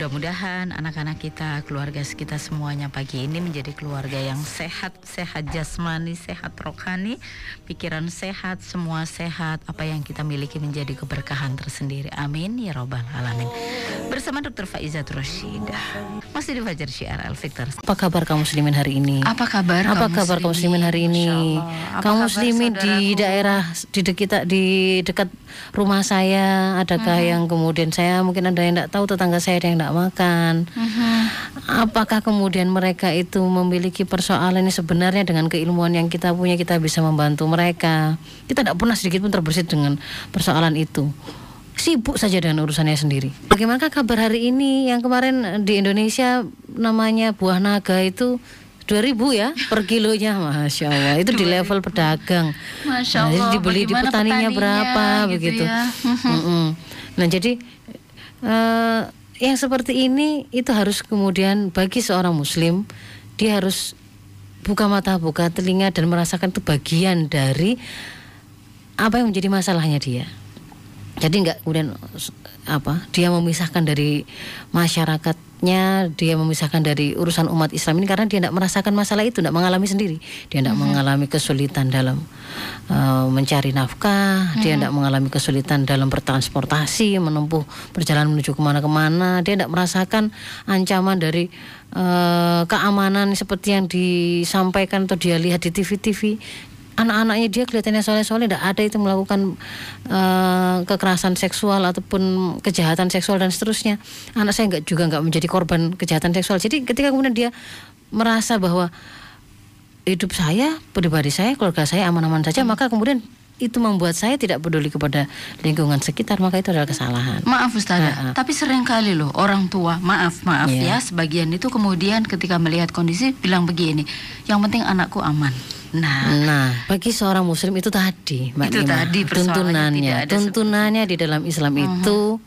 Mudah-mudahan anak-anak kita, keluarga kita semuanya pagi ini menjadi keluarga yang sehat, sehat jasmani, sehat rohani, pikiran sehat, semua sehat. Apa yang kita miliki menjadi keberkahan tersendiri. Amin ya robbal alamin. Bersama Dr. Faizat Roshidah. Masih di Fajar Syiar Al Victor. Apa kabar kaum muslimin hari ini? Apa kabar? Apa kabar kaum muslimin hari ini? Kaum muslimin di daerah di dekat di dekat rumah saya adakah Mhm. yang kemudian saya mungkin ada yang tidak tahu tetangga saya ada yang tidak makan. Mhm. Apakah kemudian mereka itu memiliki persoalan yang sebenarnya dengan keilmuan yang kita punya kita bisa membantu mereka. Kita tidak pernah sedikit pun terbersih dengan persoalan itu. Sibuk saja dengan urusannya sendiri. Bagaimana kabar hari ini yang kemarin di Indonesia namanya buah naga itu 2000 ya per kilonya Masya Allah. Itu di level pedagang. Masya Nah, jadi Allah, dibeli di petaninya petaninya berapa gitu begitu. Ya. Mm-mm. nah jadi eh, yang seperti ini itu harus kemudian bagi seorang muslim dia harus buka mata buka telinga dan merasakan itu bagian dari apa yang menjadi masalahnya dia. Jadi nggak kemudian apa dia memisahkan dari masyarakatnya dia memisahkan dari urusan umat Islam ini karena dia tidak merasakan masalah itu tidak mengalami sendiri. Dia tidak mengalami kesulitan dalam eh, mencari nafkah dia tidak mengalami kesulitan dalam bertransportasi menempuh perjalanan menuju ke mana-kemana. Dia tidak merasakan ancaman dari eh, keamanan seperti yang disampaikan atau dia lihat di TV-TV anak-anaknya dia kelihatannya soleh-soleh tidak ada itu melakukan eh, kekerasan seksual ataupun kejahatan seksual dan seterusnya anak saya nggak juga nggak menjadi korban kejahatan seksual jadi ketika kemudian dia merasa bahwa hidup saya pribadi saya keluarga saya aman-aman saja maka kemudian itu membuat saya tidak peduli kepada lingkungan sekitar maka itu adalah kesalahan Maaf Ustazah, tapi sering kali loh orang tua, maaf, maaf Iya. ya, sebagian itu kemudian ketika melihat kondisi bilang begini, yang penting anakku aman. Nah, Nah, bagi seorang muslim itu tadi, Mbak Itu Nima, tadi tuntunannya, tuntunannya di dalam Islam itu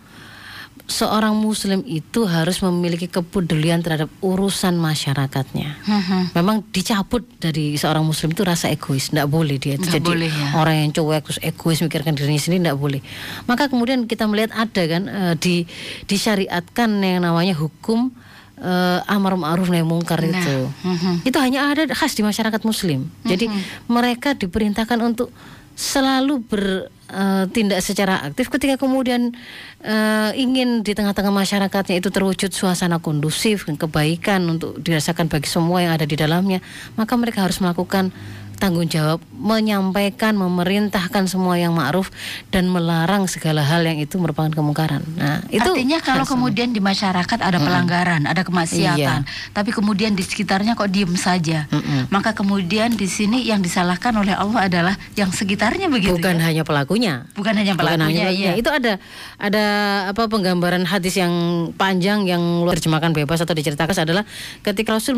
seorang muslim itu harus memiliki kepedulian terhadap urusan masyarakatnya. Mhm. Memang dicabut dari seorang muslim itu rasa egois, tidak boleh dia itu jadi boleh ya. orang yang cuek terus egois mikirkan dirinya sendiri tidak boleh. Maka kemudian kita melihat ada kan eh, di disyariatkan yang namanya hukum eh, amar ma'ruf nahi mungkar Nah, itu. mhm. Itu hanya ada khas di masyarakat muslim. Jadi mereka diperintahkan untuk selalu bertindak secara aktif ketika kemudian eh, ingin di tengah-tengah masyarakatnya itu terwujud suasana kondusif dan kebaikan untuk dirasakan bagi semua yang ada di dalamnya, maka mereka harus melakukan tanggung jawab menyampaikan memerintahkan semua yang ma'ruf dan melarang segala hal yang itu merupakan kemungkaran. Nah, itu Artinya kalau kemudian di masyarakat ada pelanggaran, ada kemaksiatan, tapi kemudian di sekitarnya kok diem saja, Mm-mm. maka kemudian di sini yang disalahkan oleh Allah adalah yang sekitarnya begitu. bukan ya? hanya pelakunya. bukan hanya Bukan hanya pelakunya, pelakunya. iya. Itu ada ada apa penggambaran hadis yang panjang yang luar terjemahkan bebas atau diceritakan adalah ketika Rasul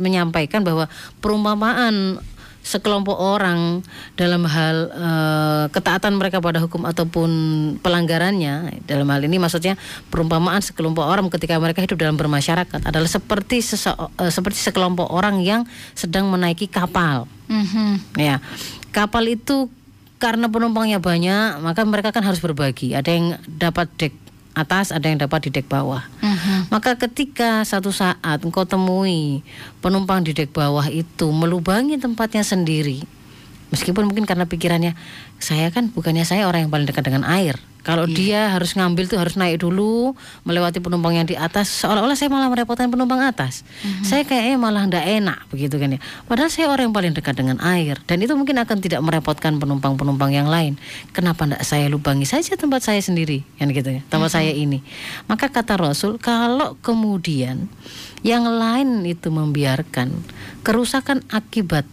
menyampaikan bahwa perumpamaan sekelompok orang dalam hal eh, ketaatan mereka pada hukum ataupun pelanggarannya dalam hal ini maksudnya perumpamaan sekelompok orang ketika mereka hidup dalam bermasyarakat adalah seperti sese- eh, seperti sekelompok orang yang sedang menaiki kapal Mhm. Ya, kapal itu karena penumpangnya banyak, maka mereka kan harus berbagi. Ada yang dapat dek atas, ada yang dapat di dek bawah. Mhm. Maka ketika satu saat engkau temui penumpang di dek bawah itu melubangi tempatnya sendiri, meskipun mungkin karena pikirannya saya kan bukannya saya orang yang paling dekat dengan air. Kalau dia harus ngambil tuh harus naik dulu melewati penumpang yang di atas seolah-olah saya malah merepotkan penumpang atas. Saya kayaknya malah ndak enak begitu kan ya. Padahal saya orang yang paling dekat dengan air dan itu mungkin akan tidak merepotkan penumpang-penumpang yang lain. Kenapa ndak saya lubangi saja tempat saya sendiri kan gitu ya. Tempat saya ini. Maka kata Rasul kalau kemudian yang lain itu membiarkan kerusakan akibat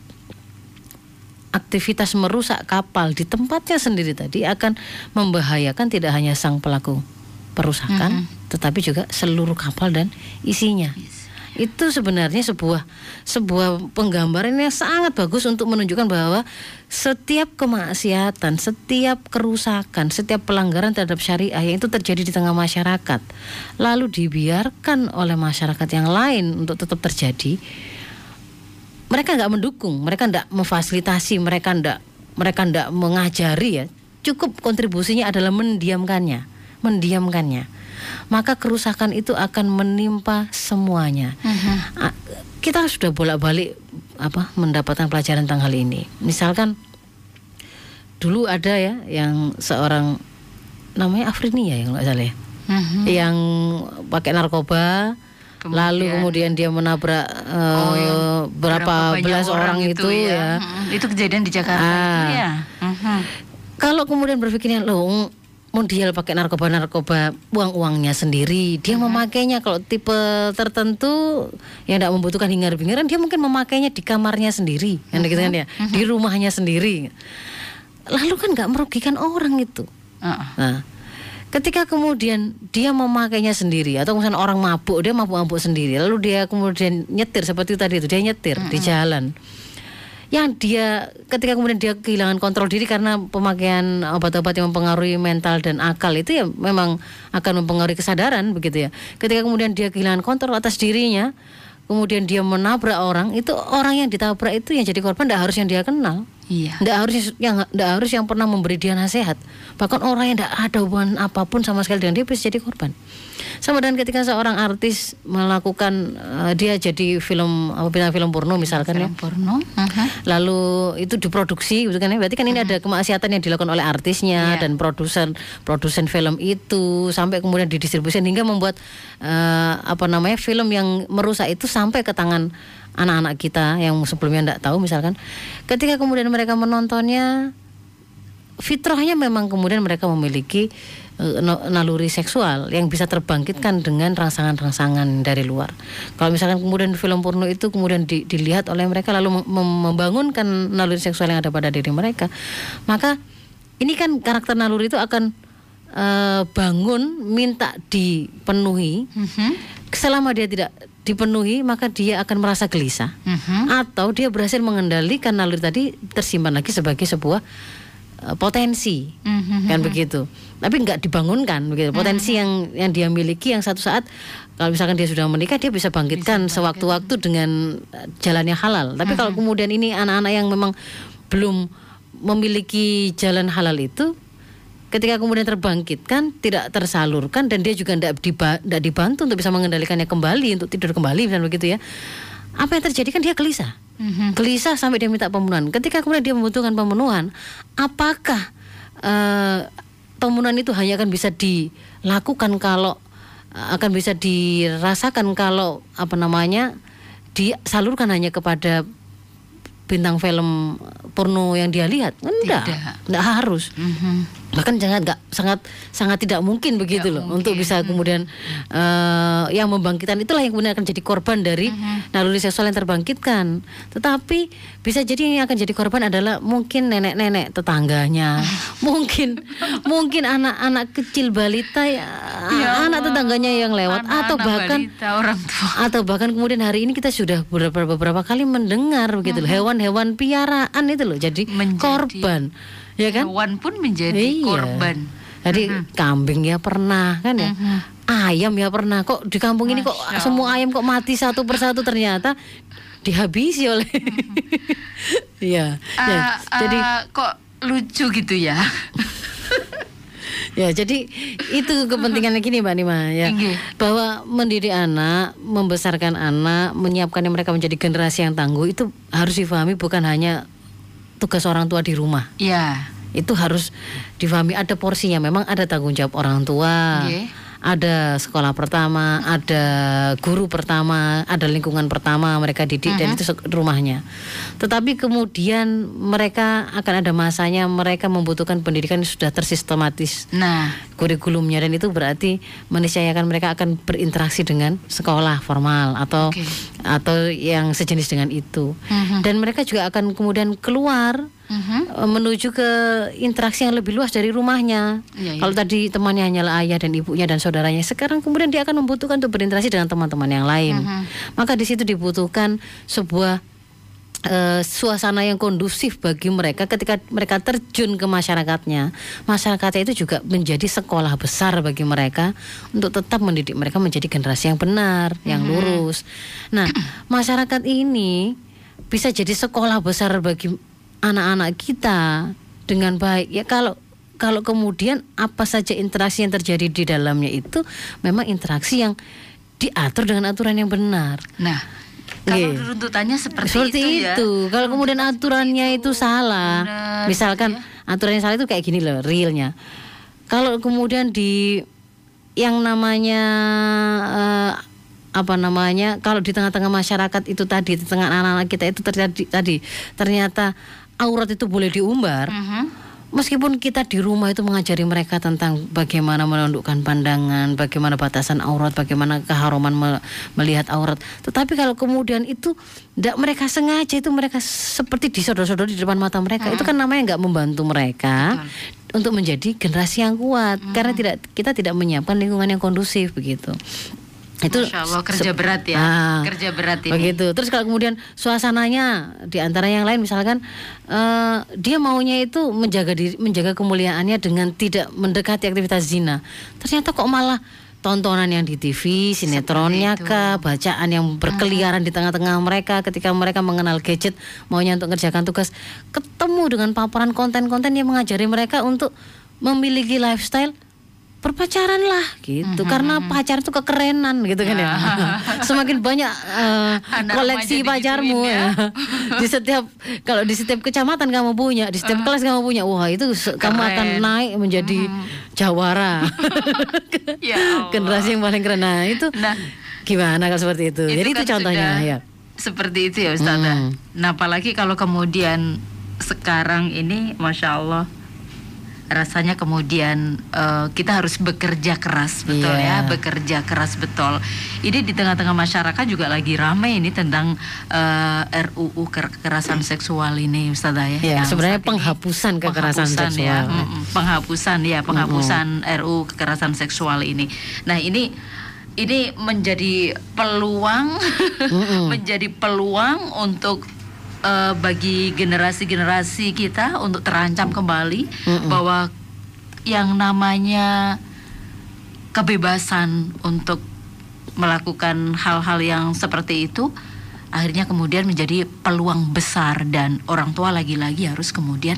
aktivitas merusak kapal di tempatnya sendiri tadi akan membahayakan tidak hanya sang pelaku perusakan tetapi juga seluruh kapal dan isinya. Itu sebenarnya sebuah sebuah penggambaran yang sangat bagus untuk menunjukkan bahwa setiap kemaksiatan, setiap kerusakan, setiap pelanggaran terhadap syariah yang itu terjadi di tengah masyarakat, lalu dibiarkan oleh masyarakat yang lain untuk tetap terjadi, mereka nggak mendukung, mereka nggak memfasilitasi, mereka nggak mereka nggak mengajari ya. Cukup kontribusinya adalah mendiamkannya, mendiamkannya, maka kerusakan itu akan menimpa semuanya. A- Kita sudah bolak-balik apa mendapatkan pelajaran tentang hal ini. Misalkan dulu ada ya yang seorang namanya Afrini ya yang nggak salah ya, Mhm. yang pakai narkoba. Kemudian- Lalu kemudian dia menabrak eh, Oh, yang berapa belas orang, itu, ya. Mhm. Itu kejadian di Jakarta Ah. itu ya. Mhm. Kalau kemudian berpikirnya loh mau dia pakai narkoba narkoba uang uangnya sendiri dia memakainya kalau tipe tertentu yang tidak membutuhkan hingar bingaran dia mungkin memakainya di kamarnya sendiri kan gitu kan ya di rumahnya sendiri lalu kan nggak merugikan orang itu Heeh. nah ketika kemudian dia memakainya sendiri atau misalnya orang mabuk dia mabuk-mabuk sendiri lalu dia kemudian nyetir seperti tadi itu dia nyetir di jalan yang dia ketika kemudian dia kehilangan kontrol diri karena pemakaian obat-obat yang mempengaruhi mental dan akal itu ya memang akan mempengaruhi kesadaran begitu ya. Ketika kemudian dia kehilangan kontrol atas dirinya, kemudian dia menabrak orang, itu orang yang ditabrak itu yang jadi korban tidak harus yang dia kenal. Iya. Tidak harus yang tidak harus yang pernah memberi dia nasihat. Bahkan orang yang tidak ada hubungan apa pun sama sekali dengan dia bisa jadi korban. Sama dengan ketika seorang artis melakukan eh, dia jadi film apa bintang film porno misalkan ya. Film porno. Mhm. Lalu itu diproduksi gitu kan ya. Berarti kan ini ada kemaksiatan yang dilakukan oleh artisnya Iya. dan produsen produsen film itu sampai kemudian didistribusi hingga membuat eh, apa namanya film yang merusak itu sampai ke tangan anak-anak kita yang sebelumnya tidak tahu misalkan. Ketika kemudian mereka menontonnya fitrahnya memang kemudian mereka memiliki eh, naluri seksual yang bisa terbangkitkan dengan rangsangan-rangsangan dari luar. Kalau misalkan kemudian film porno itu kemudian di- dilihat oleh mereka lalu mem- mem- membangunkan naluri seksual yang ada pada diri mereka, maka ini kan karakter naluri itu akan eh, bangun minta dipenuhi. Mhm. Selama dia tidak dipenuhi, maka dia akan merasa gelisah. Mhm. atau dia berhasil mengendalikan naluri tadi tersimpan lagi sebagai sebuah eh, potensi. Mhm. kan begitu. Tapi nggak dibangunkan begitu. Potensi yang yang dia miliki yang satu saat kalau misalkan dia sudah menikah dia bisa bangkitkan sewaktu-waktu dengan eh, jalan yang halal. Tapi kalau kemudian ini anak-anak yang memang belum memiliki jalan halal itu ketika kemudian terbangkitkan tidak tersalurkan dan dia juga tidak diba- tidak dibantu untuk bisa mengendalikannya kembali untuk tidur kembali misalnya begitu ya. Apa yang terjadi? Kan dia gelisah. Mhm. gelisah sampai dia minta pemenuhan ketika kemudian dia membutuhkan pemenuhan apakah eh, pemenuhan itu hanya akan bisa dilakukan kalau akan bisa dirasakan kalau apa namanya disalurkan hanya kepada bintang film porno yang dia lihat? Enggak Tidak. enggak harus. Mhm. Bahkan jangan nggak sangat sangat tidak mungkin begitu loh untuk bisa kemudian eh, yang membangkitkan itulah yang kemudian akan jadi korban dari naluri seksual yang terbangkitkan. Tetapi bisa jadi yang akan jadi korban adalah mungkin nenek-nenek tetangganya. Mungkin mungkin anak-anak kecil balita ya, anak tetangganya yang lewat. Atau bahkan balita, orang tua. atau bahkan kemudian hari ini kita sudah beberapa beberapa kali mendengar begitu loh hewan-hewan piaraan itu loh jadi Menjadi korban ya kan Hewan pun menjadi Iya. korban. Jadi kambing ya pernah kan ya. Ayam ya pernah. Kok di kampung ini kok semua ayam kok mati satu persatu ternyata dihabisi oleh. Iya. ya, Ah, jadi ah, kok lucu gitu ya. ya jadi itu kepentingannya gini Mbak Nima ya. Bahwa mendidik anak, membesarkan anak, menyiapkan mereka menjadi generasi yang tangguh itu harus difahami bukan hanya tugas orang tua di rumah. ya. itu harus difahami ada porsinya memang ada tanggung jawab orang tua Nggih. Ada sekolah pertama ada guru pertama ada lingkungan pertama mereka didik dan itu sek- rumahnya. Tetapi kemudian mereka akan ada masanya mereka membutuhkan pendidikan yang sudah tersistematis Nah, kurikulumnya. Dan itu berarti meniscayakan mereka akan berinteraksi dengan sekolah formal atau Oke. atau yang sejenis dengan itu. Mhm. dan mereka juga akan kemudian keluar eh, menuju ke interaksi yang lebih luas dari rumahnya. Iya, iya. Kalau tadi temannya hanyalah ayah dan ibunya dan saudaranya, sekarang kemudian dia akan membutuhkan untuk berinteraksi dengan teman-teman yang lain. Mhm. Maka di situ dibutuhkan sebuah eh, suasana yang kondusif bagi mereka ketika mereka terjun ke masyarakatnya. Masyarakatnya itu juga menjadi sekolah besar bagi mereka untuk tetap mendidik mereka menjadi generasi yang benar, yang lurus. Nah, masyarakat ini bisa jadi sekolah besar bagi anak-anak kita dengan baik. Ya kalau kalau kemudian apa saja interaksi yang terjadi di dalamnya itu memang interaksi yang diatur dengan aturan yang benar. Nah, kalau Nggih. runtutannya seperti, Seperti itu, itu. ya. Kalau kemudian aturannya itu, salah, Benar, misalkan gitu aturannya salah itu kayak gini loh, realnya. Kalau kemudian di yang namanya eh, apa namanya, kalau di tengah-tengah masyarakat itu tadi, di tengah anak-anak kita itu terjadi tadi ternyata aurat itu boleh diumbar. Mhm. Meskipun kita di rumah itu mengajari mereka tentang bagaimana menundukkan pandangan, bagaimana batasan aurat, bagaimana keharuman me- melihat aurat. Tetapi kalau kemudian itu tidak mereka sengaja itu mereka seperti disodor-sodor di depan mata mereka, itu kan namanya nggak membantu mereka untuk menjadi generasi yang kuat karena tidak kita tidak menyiapkan lingkungan yang kondusif begitu. Itu Masya Allah, kerja berat ya. Ah, Kerja berat ini. Begitu. Terus kalau kemudian suasananya di antara yang lain misalkan eh, dia maunya itu menjaga diri, menjaga kemuliaannya dengan tidak mendekati aktivitas zina. Ternyata kok malah tontonan yang di TV, sinetronnya kah, bacaan yang berkeliaran di tengah-tengah mereka ketika mereka mengenal gadget maunya untuk mengerjakan tugas, ketemu dengan paparan konten-konten yang mengajari mereka untuk memiliki lifestyle berpacaran lah gitu Mhm. karena pacar itu kekerenan gitu kan ya semakin banyak Anak koleksi pacarmu ya. ya. di setiap kalau di setiap kecamatan kamu punya di setiap kelas kamu punya wah itu se- kamu akan Keren. naik menjadi jawara Ya Allah. generasi yang paling keren nah itu Nah, gimana kalau seperti itu, jadi itu kan contohnya sudah ya Seperti itu ya Ustazah. Hmm. Nah, apalagi kalau kemudian sekarang ini Masya Allah rasanya kemudian eh, kita harus bekerja keras betul Iya. ya bekerja keras betul. Ini di tengah-tengah masyarakat juga lagi ramai ini tentang eh, RUU kekerasan seksual ini Ustazah ya. Ya, Yang sebenarnya penghapusan kekerasan penghapusan seksual. ya, mm-mm, penghapusan ya penghapusan RUU kekerasan seksual ini. Nah ini ini menjadi peluang menjadi peluang untuk eh, bagi generasi-generasi kita untuk terancam kembali bahwa yang namanya kebebasan untuk melakukan hal-hal yang seperti itu akhirnya kemudian menjadi peluang besar dan orang tua lagi-lagi harus kemudian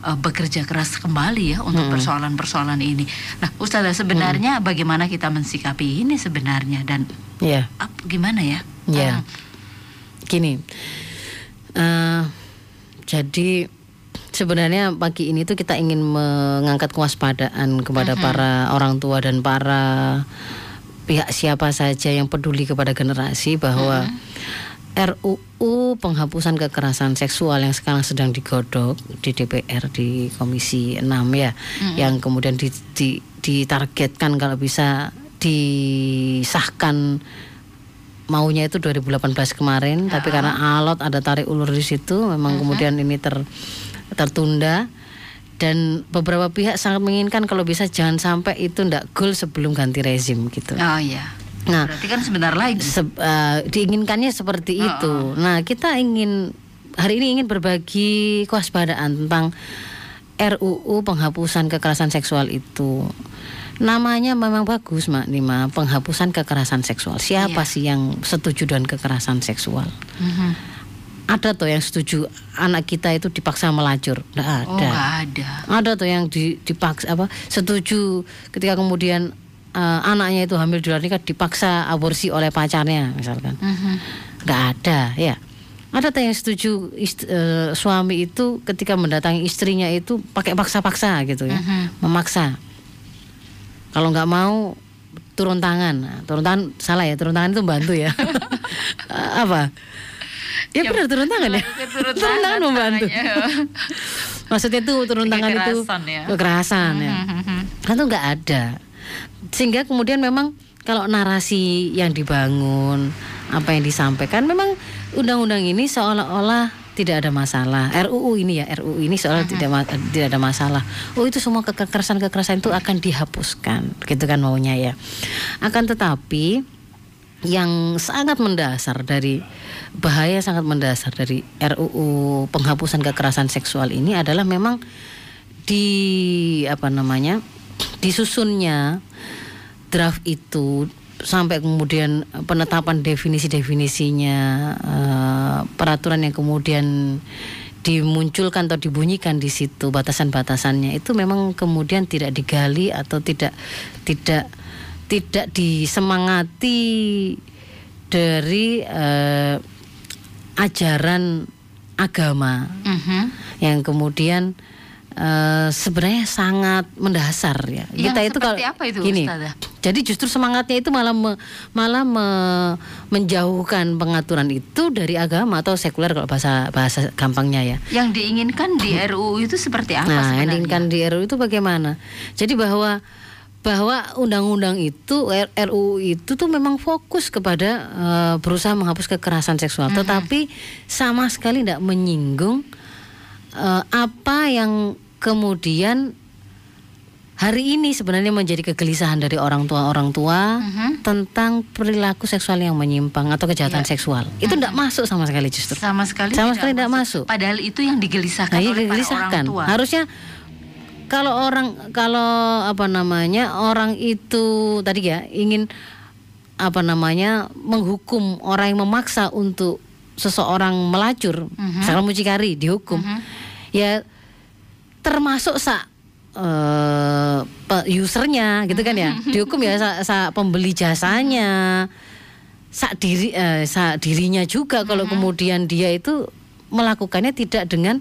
eh, bekerja keras kembali ya untuk persoalan-persoalan ini. Nah, Ustazah sebenarnya bagaimana kita mensikapi ini sebenarnya dan ya ap- gimana ya? Ya, Hmm. gini. Eh, jadi sebenarnya pagi ini tuh kita ingin mengangkat kewaspadaan kepada para orang tua dan para pihak siapa saja yang peduli kepada generasi bahwa RUU penghapusan kekerasan seksual yang sekarang sedang digodok di DPR di Komisi 6 ya, yang kemudian di- di- ditargetkan kalau bisa disahkan maunya itu 2018 kemarin tapi karena alot ada tarik ulur di situ memang kemudian ini ter tertunda dan beberapa pihak sangat menginginkan kalau bisa jangan sampai itu ndak goal sebelum ganti rezim gitu. Oh iya. Nah, Berarti kan sebentar lagi. se- eh, diinginkannya seperti itu. Nah, kita ingin hari ini ingin berbagi kewaspadaan tentang RUU penghapusan kekerasan seksual itu. Namanya memang bagus, Mak Nima, penghapusan kekerasan seksual. Siapa Iya. sih yang setuju dengan kekerasan seksual? Mhm. Ada tuh yang setuju anak kita itu dipaksa melacur? Nggak ada. Oh ada. Ada tuh yang di- dipaksa apa setuju ketika kemudian eh, anaknya itu hamil di luar nikah dipaksa aborsi oleh pacarnya misalkan Mhm. nggak ada ya ada tuh yang setuju ist- eh, suami itu ketika mendatangi istrinya itu pakai paksa-paksa gitu ya memaksa kalau nggak mau turun tangan. Nah, turun tangan salah ya turun tangan itu bantu ya. Eh, apa? Ya, benar turun tangan ya. Turun turun tangan membantu. tangannya. maksudnya itu turun tangan itu Kekerasan ya. kekerasan ya. Mhm. kan itu nggak ada. Sehingga kemudian memang kalau narasi yang dibangun apa yang disampaikan memang undang-undang ini seolah-olah tidak ada masalah. RUU ini ya RUU ini seolah tidak ma- tidak ada masalah. Oh itu semua kekerasan kekerasan itu akan dihapuskan. Gitu kan maunya ya. Akan tetapi yang sangat mendasar dari bahaya sangat mendasar dari RUU penghapusan kekerasan seksual ini adalah memang di apa namanya disusunnya draft itu sampai kemudian penetapan definisi-definisinya eh, peraturan yang kemudian dimunculkan atau dibunyikan di situ batasan-batasannya itu memang kemudian tidak digali atau tidak tidak tidak disemangati dari uh, ajaran agama Mhm. yang kemudian eh, sebenarnya sangat mendasar ya. Yang Kita itu kalau seperti apa itu, gini. Ustazah? Jadi justru semangatnya itu malah me- malah me- menjauhkan pengaturan itu dari agama atau sekuler kalau bahasa bahasa gampangnya ya. Yang diinginkan di RUU itu seperti apa Nah, yang diinginkan di RUU itu bagaimana? Jadi bahwa bahwa undang-undang itu RUU itu tuh memang fokus kepada eh, berusaha menghapus kekerasan seksual, tetapi sama sekali tidak menyinggung eh, apa yang kemudian hari ini sebenarnya menjadi kegelisahan dari orang tua orang tua Mhm. tentang perilaku seksual yang menyimpang atau kejahatan seksual. Itu tidak masuk sama sekali justru. sama sekali Sama sekali tidak masuk. Padahal itu yang digelisahkan Nah, iya oleh para orang tua. Harusnya kalau orang kalau apa namanya orang itu tadi ya ingin apa namanya menghukum orang yang memaksa untuk seseorang melacur, misalnya mucikari dihukum, ya termasuk sa eh, pe- usernya gitu kan ya dihukum ya sa, sa pembeli jasanya sak diri eh, sak dirinya juga kalau kemudian dia itu melakukannya tidak dengan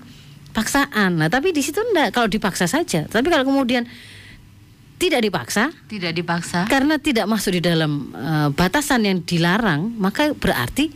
paksaan. Nah, tapi di situ enggak kalau dipaksa saja. Tapi kalau kemudian tidak dipaksa tidak dipaksa. karena tidak masuk di dalam eh, batasan yang dilarang, maka berarti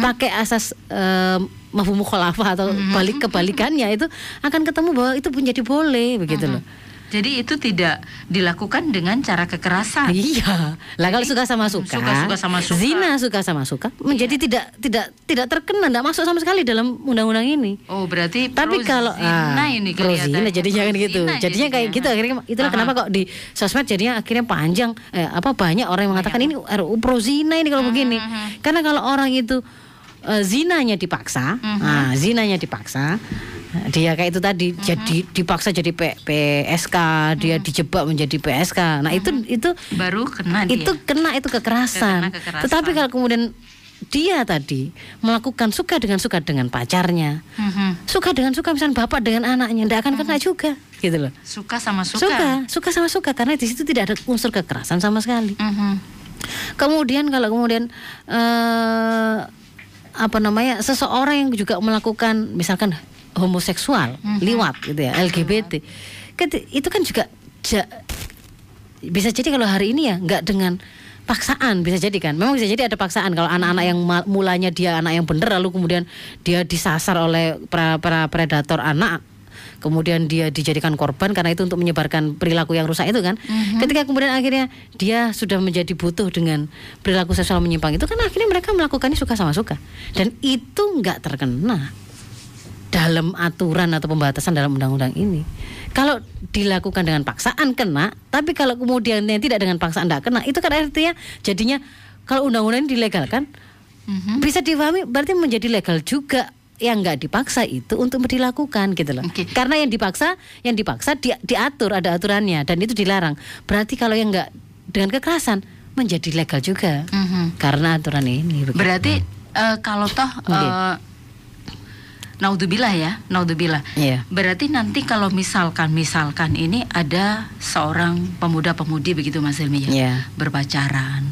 pakai asas uh, mafhum mukhalafah atau balik kebalikannya itu akan ketemu bahwa itu menjadi boleh begitu loh. Jadi itu tidak dilakukan dengan cara kekerasan. Iya. Lah kalau suka sama suka, Suka-suka sama suka. zina suka sama suka menjadi tidak tidak tidak terkena, tidak masuk sama sekali dalam undang-undang ini. Oh, berarti Tapi pro kalau zina ah, ini pro kelihatannya. zina jadinya kan gitu. zina Jadinya kayak gitu akhirnya itulah Aha. kenapa kok di sosmed jadinya akhirnya panjang eh, apa banyak orang yang mengatakan ini RUU pro zina ini kalau begini. Karena kalau orang itu eh, zinanya dipaksa, nah, zinanya dipaksa dia kayak itu tadi jadi dipaksa jadi P- PSK, dia dijebak menjadi PSK. Nah, itu itu baru kena itu dia. kena itu kekerasan. Kena kekerasan. Tetapi kalau kemudian dia tadi melakukan suka dengan suka dengan pacarnya, Mhm. suka dengan suka misalnya bapak dengan anaknya, tidak akan kena juga, gitu loh. Suka sama suka. Suka, suka sama suka karena di situ tidak ada unsur kekerasan sama sekali. Mhm. Kemudian kalau kemudian eh apa namanya seseorang yang juga melakukan misalkan homoseksual, liwat gitu ya, LGBT, Keti- itu kan juga ja- bisa jadi kalau hari ini ya nggak dengan paksaan bisa jadi kan? Memang bisa jadi ada paksaan kalau anak-anak yang mulanya dia anak yang bener lalu kemudian dia disasar oleh para, para predator anak kemudian dia dijadikan korban karena itu untuk menyebarkan perilaku yang rusak itu kan ketika kemudian akhirnya dia sudah menjadi butuh dengan perilaku seksual menyimpang itu kan akhirnya mereka melakukannya suka sama suka dan itu nggak terkena dalam aturan atau pembatasan dalam undang-undang ini. Kalau dilakukan dengan paksaan kena, tapi kalau kemudian yang tidak dengan paksaan tidak kena, itu kan artinya jadinya kalau undang-undang ini dilegalkan Mhm. bisa difahami berarti menjadi legal juga yang nggak dipaksa itu untuk dilakukan gitu loh. Oke. Karena yang dipaksa, yang dipaksa di- diatur ada aturannya dan itu dilarang. Berarti kalau yang nggak dengan kekerasan menjadi legal juga Mhm. karena aturan ini. begitu. Berarti eh, kalau toh Oke. eh, naudzubillah ya, naudzubillah. Iya. Berarti nanti kalau misalkan misalkan ini ada seorang pemuda-pemudi begitu Mas Ilmi ya, Iya. berpacaran.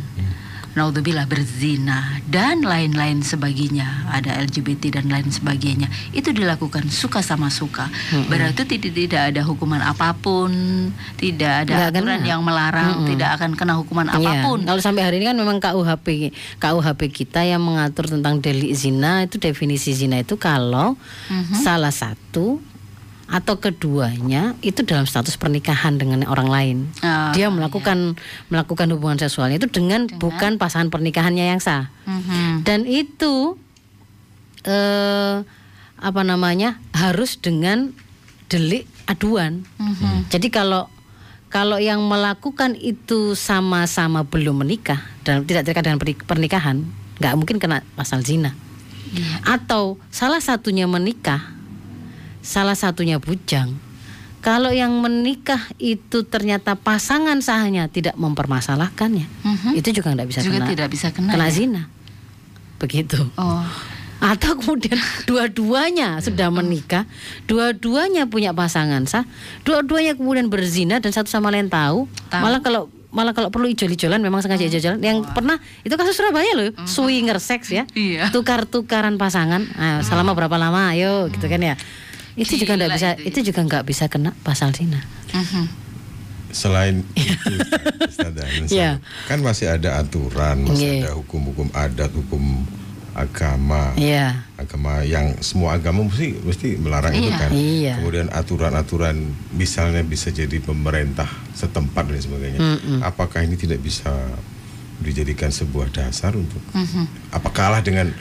Naudzubillah berzina dan lain-lain sebagainya, ada LGBT dan lain sebagainya. Itu dilakukan suka sama suka. Berarti tidak tidak ada hukuman apa pun, tidak ada Nggak aturan kena. yang melarang, tidak akan kena hukuman Iya, apa pun. Kalau sampai hari ini kan memang KUHP KUHP kita yang mengatur tentang delik zina itu definisi zina itu kalau Mhm. salah satu atau keduanya itu dalam status pernikahan dengan orang lain. Ah, Dia melakukan melakukan hubungan seksualnya itu dengan, bukan pasangan pernikahannya yang sah. Mhm. Dan itu eh apa namanya? harus dengan delik aduan. Mhm. Jadi kalau kalau yang melakukan itu sama-sama belum menikah dan tidak terikat dengan perni- pernikahan, nggak mungkin kena pasal zina. Iya. Atau salah satunya menikah, salah satunya bujang. Kalau yang menikah itu ternyata pasangan sahnya tidak mempermasalahkannya, Mhm. itu juga nggak bisa juga kena tidak bisa kena. kena ya? zina. Begitu. Oh, atau kemudian dua-duanya sudah menikah, dua-duanya punya pasangan sah, dua-duanya kemudian berzina dan satu sama lain tahu, Tahu. malah kalau malah kalau perlu ijol-ijolan memang sengaja ijol-ijolan yang pernah itu kasus Surabaya loh swinger sex ya Iya. tukar-tukaran pasangan ah, selama berapa lama ayo gitu kan ya itu juga nggak bisa itu itu juga nggak bisa kena pasal zina Mhm. Selain itu, Iya. kan masih ada aturan, masih Iya. ada hukum-hukum adat, hukum agama, Iya agama yang semua agama mesti mesti melarang itu Iya. kan. Iya. Kemudian aturan-aturan misalnya bisa jadi pemerintah setempat dan sebagainya. Apakah ini tidak bisa dijadikan sebuah dasar untuk Mhm. apa kalah dengan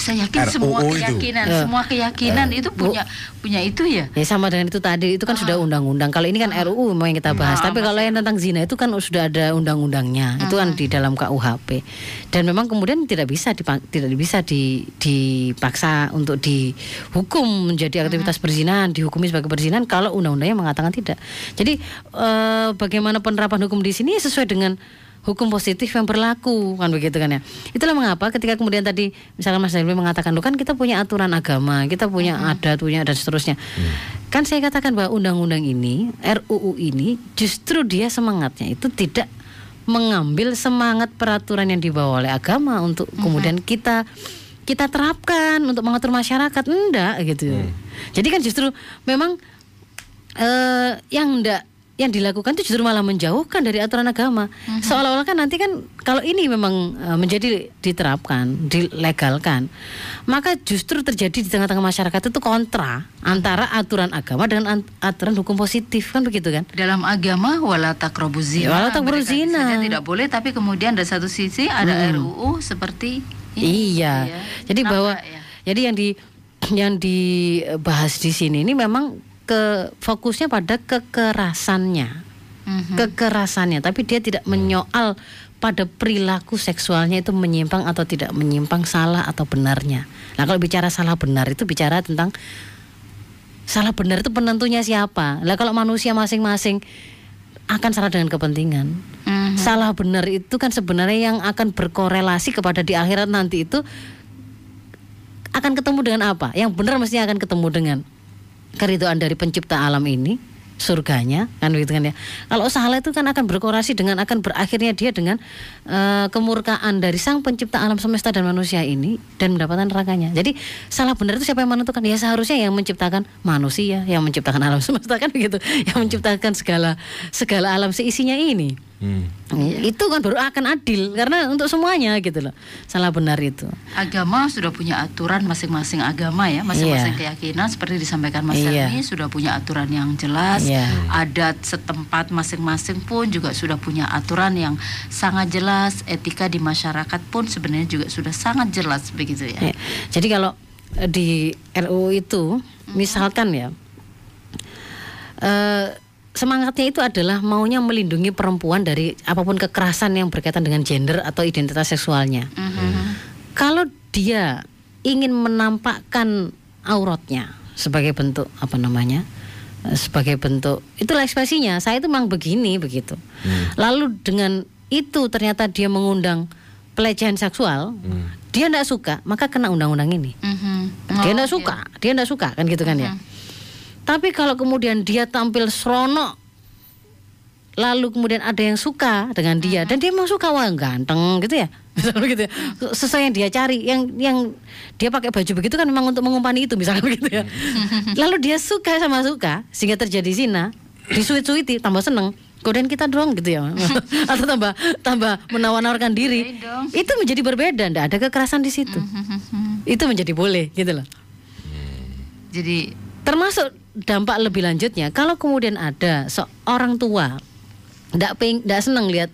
Saya yakin RUU semua itu. keyakinan, Ya. semua keyakinan itu punya punya itu ya. Ya sama dengan itu tadi itu kan sudah undang-undang. Kalau ini kan RUU memang yang kita bahas. Ah, Tapi kalau yang tentang zina itu kan sudah ada undang-undangnya. Itu kan di dalam KUHP. Dan memang kemudian tidak bisa dipa- tidak bisa di- dipaksa untuk dihukum menjadi aktivitas perzinahan, dihukumi sebagai perzinahan kalau undang-undangnya mengatakan tidak. Jadi eh, bagaimana penerapan hukum di sini sesuai dengan hukum positif yang berlaku kan begitu kan ya. Itulah mengapa ketika kemudian tadi misalkan Mas Dalmi mengatakan lu kan kita punya aturan agama kita punya adat punya dan seterusnya. Kan saya katakan bahwa undang-undang ini RUU ini justru dia semangatnya itu tidak mengambil semangat peraturan yang dibawa oleh agama untuk kemudian kita kita terapkan untuk mengatur masyarakat. Enggak gitu. Jadi kan justru memang eh yang enggak yang dilakukan itu justru malah menjauhkan dari aturan agama. Seolah-olah kan nanti kan kalau ini memang eh, menjadi diterapkan, dilegalkan, maka justru terjadi di tengah-tengah masyarakat itu kontra antara aturan agama dengan an- aturan hukum positif kan begitu kan? Dalam agama wala taqrabuz zina. Wala Mereka zina. tidak boleh tapi kemudian dari satu sisi ada RUU seperti ini. Iya. gitu ya. Jadi Kenapa bahwa ya? jadi yang di yang dibahas di sini ini memang ke fokusnya pada kekerasannya. Mhm. Kekerasannya, tapi dia tidak menyoal pada perilaku seksualnya itu menyimpang atau tidak menyimpang, salah atau benarnya. Nah, kalau bicara salah benar itu bicara tentang salah benar itu penentunya siapa. Lah kalau manusia masing-masing akan salah dengan kepentingan. Mhm. Salah benar itu kan sebenarnya yang akan berkorelasi kepada di akhirat nanti itu akan ketemu dengan apa? Yang benar mesti akan ketemu dengan keridoan dari pencipta alam ini, surganya, kan begitu kan ya. Kalau salah itu kan akan berkorelasi dengan akan berakhirnya dia dengan eh, kemurkaan dari sang pencipta alam semesta dan manusia ini dan mendapatkan nerakanya. Jadi salah benar itu siapa yang menentukan? Ya seharusnya yang menciptakan manusia, yang menciptakan alam semesta kan begitu, yang menciptakan segala segala alam seisinya ini. Hmm. Itu kan baru akan adil karena untuk semuanya gitu loh. Salah benar itu. Agama sudah punya aturan masing-masing agama ya, masing-masing keyakinan seperti disampaikan Mas Iya. Helmi sudah punya aturan yang jelas. Iya. Adat setempat masing-masing pun juga sudah punya aturan yang sangat jelas. Etika di masyarakat pun sebenarnya juga sudah sangat jelas begitu ya. Ya, Jadi kalau eh, di RUU itu misalkan ya eh, semangatnya itu adalah maunya melindungi perempuan dari apa pun kekerasan yang berkaitan dengan gender atau identitas seksualnya. Mhm. Kalau dia ingin menampakkan auratnya sebagai bentuk apa namanya? eh, sebagai bentuk itulah ekspresinya. Saya itu memang begini begitu. Lalu dengan itu ternyata dia mengundang pelecehan seksual, dia tidak suka, maka kena undang-undang ini. Dia Oh, tidak suka, dia tidak suka kan gitu kan ya. Tapi kalau kemudian dia tampil seronok lalu kemudian ada yang suka dengan dia dan dia mau suka wah ganteng gitu ya? Misalnya gitu. Ya sesuai yang dia cari. Yang yang dia pakai baju begitu kan memang untuk mengumpani itu misalnya begitu ya. Lalu dia suka sama suka sehingga terjadi zina disuit-suiti tambah seneng. Kemudian kita dong gitu ya. Atau tambah tambah menawar-nawarkan diri. Itu menjadi berbeda ndak ada kekerasan di situ. Mhm. itu menjadi boleh gitu loh. Jadi termasuk dampak lebih lanjutnya kalau kemudian ada seorang tua ndak seneng lihat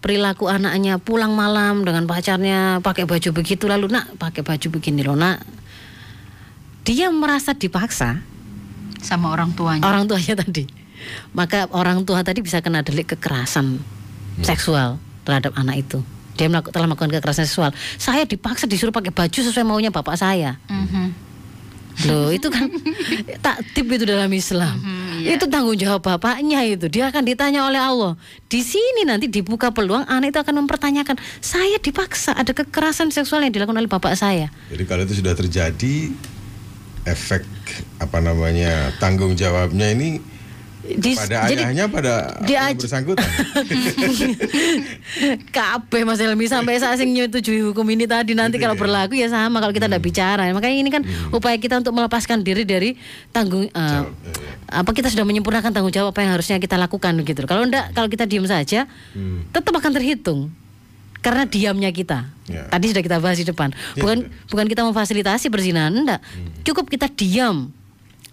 perilaku anaknya pulang malam dengan pacarnya pakai baju begitu lalu nak pakai baju begini loh nak. Dia merasa dipaksa sama orang tuanya. orang tuanya tadi. Maka orang tua tadi bisa kena delik kekerasan seksual terhadap anak itu. Dia melaku- telah melakukan kekerasan seksual. Saya dipaksa disuruh pakai baju sesuai maunya bapak saya. Mhm. Loh, itu kan takdib itu dalam Islam. iya. Itu tanggung jawab bapaknya itu. Dia akan ditanya oleh Allah. Di sini nanti dibuka peluang anak itu akan mempertanyakan, "Saya dipaksa ada kekerasan seksual yang dilakukan oleh bapak saya." Jadi kalau itu sudah terjadi efek apa namanya tanggung jawabnya ini Di- pada jadi ayahnya pada di bersangkutan. Kabeh Mas Helmi sampai saat sing nyetujui hukum ini tadi nanti Gitu kalau ya. berlaku ya sama kalau kita tidak bicara. Makanya ini kan upaya kita untuk melepaskan diri dari tanggung Jawab, apa kita sudah menyempurnakan tanggung jawab apa yang harusnya kita lakukan gitu. Kalau enggak kalau kita diam saja tetap akan terhitung karena diamnya kita. Ya. Tadi sudah kita bahas di depan. Ya, Bukan sudah. bukan kita memfasilitasi perzinahan enggak. Cukup kita diam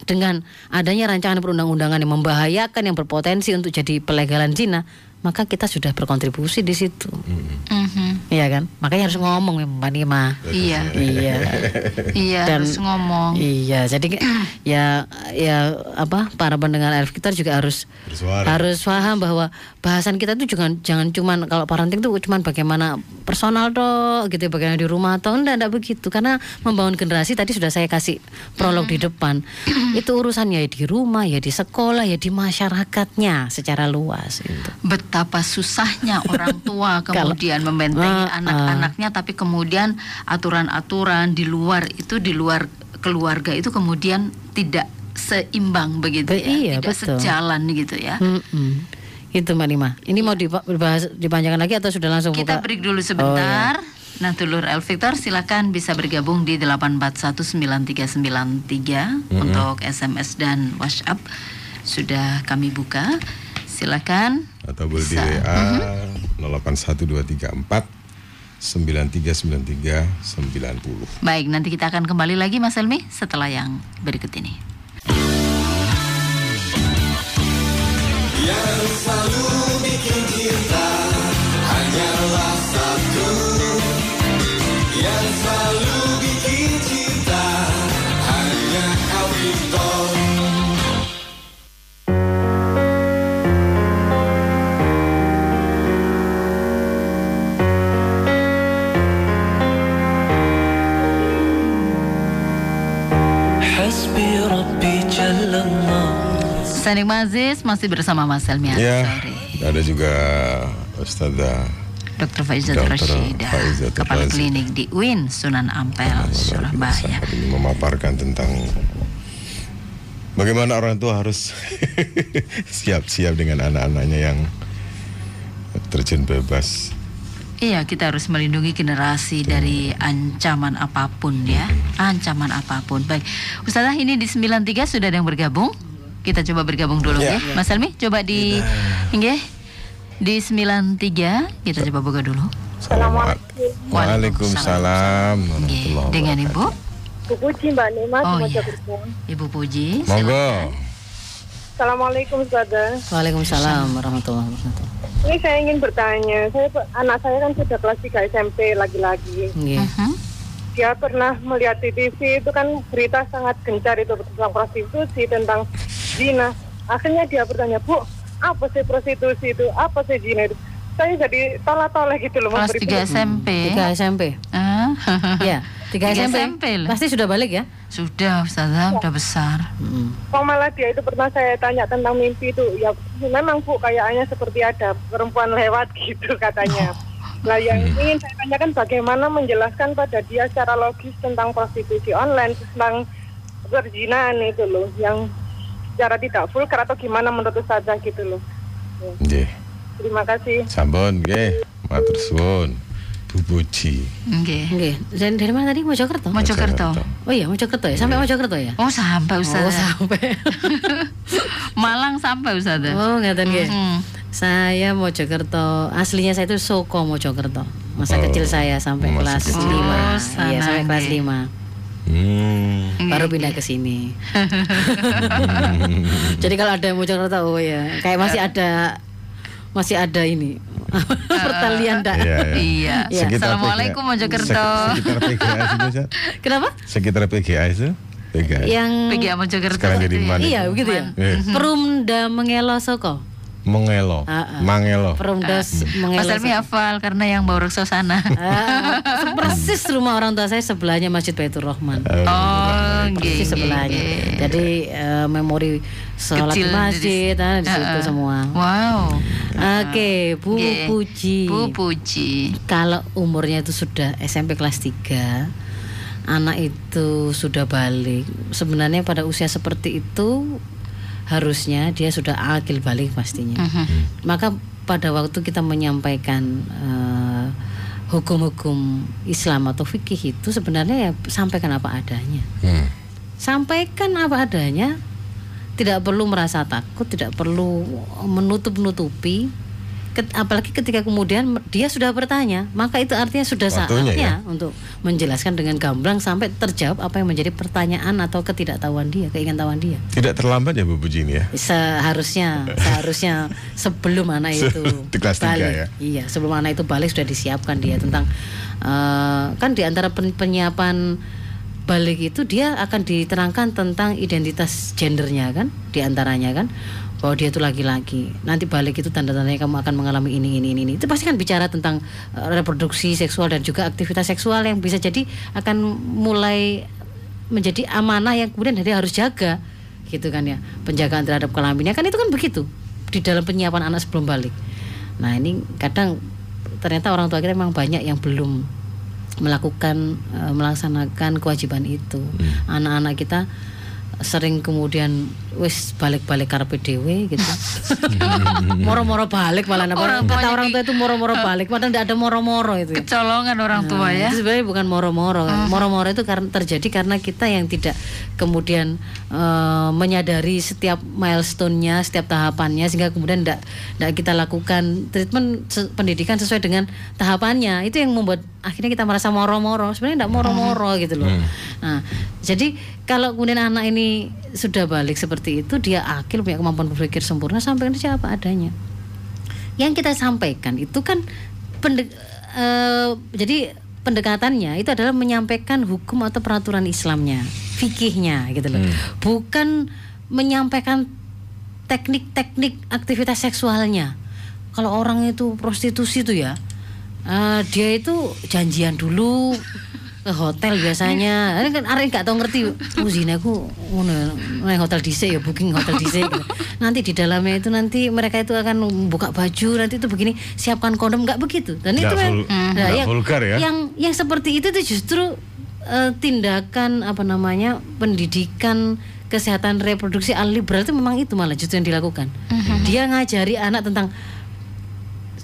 dengan adanya rancangan perundang-undangan yang membahayakan yang berpotensi untuk jadi pelegalan zina, maka kita sudah berkontribusi di situ. Mhm. Iya kan? Makanya harus ngomong ya Mbak Nima. Iya. iya. Iya, Dan- harus ngomong. Iya, jadi ya ya apa para pendengar Elf kita juga harus Bersuara. harus paham bahwa bahasan kita itu jangan jangan cuman kalau parenting itu cuman bagaimana personal toh gitu ya, bagaimana di rumah atau enggak enggak begitu karena membangun generasi tadi sudah saya kasih prolog di depan itu urusannya ya di rumah ya di sekolah ya di masyarakatnya secara luas gitu. Betapa susahnya orang tua kemudian membentengi Ah, anak-anaknya, tapi kemudian aturan-aturan di luar itu di luar keluarga itu kemudian tidak seimbang begitu Be- ya, iya, tidak betul. sejalan gitu ya. Mm-mm. Itu Mbak Nima. Ini mau dibahas dipanjangkan lagi atau sudah langsung Kita buka? break dulu Oh, iya. sebentar. Nah, Tulur El Victor silakan bisa bergabung di 8419393 untuk SMS dan WhatsApp sudah kami buka. Silakan. Atau boleh di. WA 081234 939390. Baik, nanti kita akan kembali lagi Mas Elmi setelah yang berikut ini. Yang selalu bikin kita Saning Mazis masih bersama Mas Elmi Ya, ada juga Ustazah Dr. Faizat. Rashidah, Kepala Rashidah. Klinik di UIN Sunan Ampel, Surabaya. Ini memaparkan tentang bagaimana orang tua harus siap-siap dengan anak-anaknya yang terjun bebas. Iya, kita harus melindungi generasi dari ancaman apa pun ya. Ancaman apa pun. Baik. Ustazah ini di 93 sudah ada yang bergabung. Kita coba bergabung dulu ya. Ya. Mas Elmi coba di nggih. Di 93 kita coba buka dulu. Assalamualaikum. Waalaikumsalam. Dengan Ibu wabarakatuh. Bu Puji Mbak Nima Oh, iya. Ibu Puji. Monggo. Assalamualaikum Ustazah. Waalaikumsalam warahmatullahi wabarakatuh. Ini saya ingin bertanya, saya anak saya kan sudah kelas 3 SMP lagi-lagi. Nggih. Mhm. Dia pernah melihat di TV itu kan berita sangat gencar itu tentang prostitusi, tentang zina. Akhirnya dia bertanya, Bu, apa sih prostitusi itu? Apa sih zina itu? Saya jadi tolak-tolak gitu loh. Kelas memberi 3 SMP. Tiga SMP. Ah. Ya, tiga Tiga SMP. SMP loh. Pasti sudah balik ya? Sudah Ustazah, udah besar. Mm. Kok malah dia itu pernah saya tanya tentang mimpi itu ya memang bu kayaknya seperti ada perempuan lewat gitu katanya. Nah yang ingin saya tanyakan bagaimana menjelaskan pada dia secara logis tentang prostitusi online tentang perzinahan itu loh yang secara tidak vulgar atau gimana menurut saja gitu loh. Nggih. Terima kasih. Sampun nggih. Matur suwun. Bu Puji. Nggih. Nggih. Dan dari mana tadi? Mojokerto? Mojokerto. Oh iya, Mojokerto ya. Sampai Mojokerto ya? Oh, sampai Oh, Ustazah. sampai. Malang sampai Ustazah. Oh, ngeten nggih. Mhm. Saya Mojokerto. Aslinya saya itu Soko Mojokerto. Masa Oh, kecil saya sampai masa kelas kecil. 5. Oh, iya, sampai kelas nggih. 5. Hmm. Baru pindah ke sini. Jadi kalau ada yang Mojokerto, oh ya, kayak masih ada masih ada ini pertalian dak. Iya, iya. Iya. Sekitar Assalamualaikum Mojokerto. Sek- Sekitar itu, Zat? Kenapa? Sekitar PGS itu? Yang PGA Mojokerto. Sekarang jadi ya. mana? iya begitu ya. Eh. Perumda Mengelo Soko. Mengelo, Ah, ah. mangelo. Perumdas Mas mengelola Helmi hafal karena yang bawa rekso sana. Ah, persis rumah orang tua saya sebelahnya Masjid Baitur Rahman. Oh, nggih, Persis sebelahnya. Jadi eh, memori sholat Kecil masjid jadi- ah, di situ Ah, ah. semua. Wow. Oke, Bu Nggih. Puji. Bu Puji. Kalau umurnya itu sudah SMP kelas 3, anak itu sudah balik. Sebenarnya pada usia seperti itu harusnya dia sudah akil balik pastinya. Mhm. Maka pada waktu kita menyampaikan eh, hukum-hukum Islam atau fikih itu sebenarnya ya sampaikan apa adanya. Hmm. Sampaikan apa adanya. Tidak perlu merasa takut, tidak perlu menutup-nutupi. Ket- apalagi ketika kemudian dia sudah bertanya, maka itu artinya sudah Waktunya saatnya ya. untuk menjelaskan dengan gamblang sampai terjawab apa yang menjadi pertanyaan atau ketidaktahuan dia, keingintahuan dia. Tidak terlambat ya Bu Puji ini ya? Seharusnya, seharusnya sebelum anak itu Di kelas balik, ya? iya sebelum anak itu balik sudah disiapkan dia tentang eh, kan di antara pen- penyiapan balik itu dia akan diterangkan tentang identitas gendernya kan, di antaranya kan bahwa dia itu laki-laki. Nanti balik itu tanda-tandanya kamu akan mengalami ini ini ini. ini. Itu pasti kan bicara tentang eh, reproduksi seksual dan juga aktivitas seksual yang bisa jadi akan mulai menjadi amanah yang kemudian dia harus jaga gitu kan ya penjagaan terhadap kelaminnya kan itu kan begitu di dalam penyiapan anak sebelum balik nah ini kadang ternyata orang tua kita memang banyak yang belum melakukan eh, melaksanakan kewajiban itu anak-anak kita sering kemudian wis balik-balik karpe dewe gitu moro-moro balik malah apa Orang kata orang tua itu moro-moro balik padahal tidak ada moro-moro itu Kecolongan orang tua ya. itu sebenarnya bukan moro-moro. kan. Moro-moro itu karena terjadi karena kita yang tidak kemudian eh, menyadari setiap milestone-nya, setiap tahapannya sehingga kemudian tidak tidak kita lakukan treatment se- pendidikan sesuai dengan tahapannya. Itu yang membuat akhirnya kita merasa moro-moro. Sebenarnya tidak moro-moro gitu loh. Nah, jadi kalau kemudian anak ini sudah balik seperti itu, dia akil punya kemampuan berpikir sempurna sampai saja apa adanya yang kita sampaikan itu kan pende- eh, jadi pendekatannya itu adalah menyampaikan hukum atau peraturan Islamnya, fikihnya gitu loh. Bukan menyampaikan teknik-teknik aktivitas seksualnya. Kalau orang itu prostitusi itu ya, eh, dia itu janjian dulu ke hotel biasanya. Ini kan arek nggak tahu ngerti. Oh zina aku ngono nang hotel dhisik ya booking hotel dhisik. Nanti di dalamnya itu nanti mereka itu akan buka baju, nanti itu begini siapkan kondom nggak begitu. Dan Nggak itu yang, vul- nggak yang, vulgar ya? yang yang seperti itu tuh justru eh, tindakan apa namanya pendidikan kesehatan reproduksi al liberal itu memang itu malah justru yang dilakukan. Dia ngajari anak tentang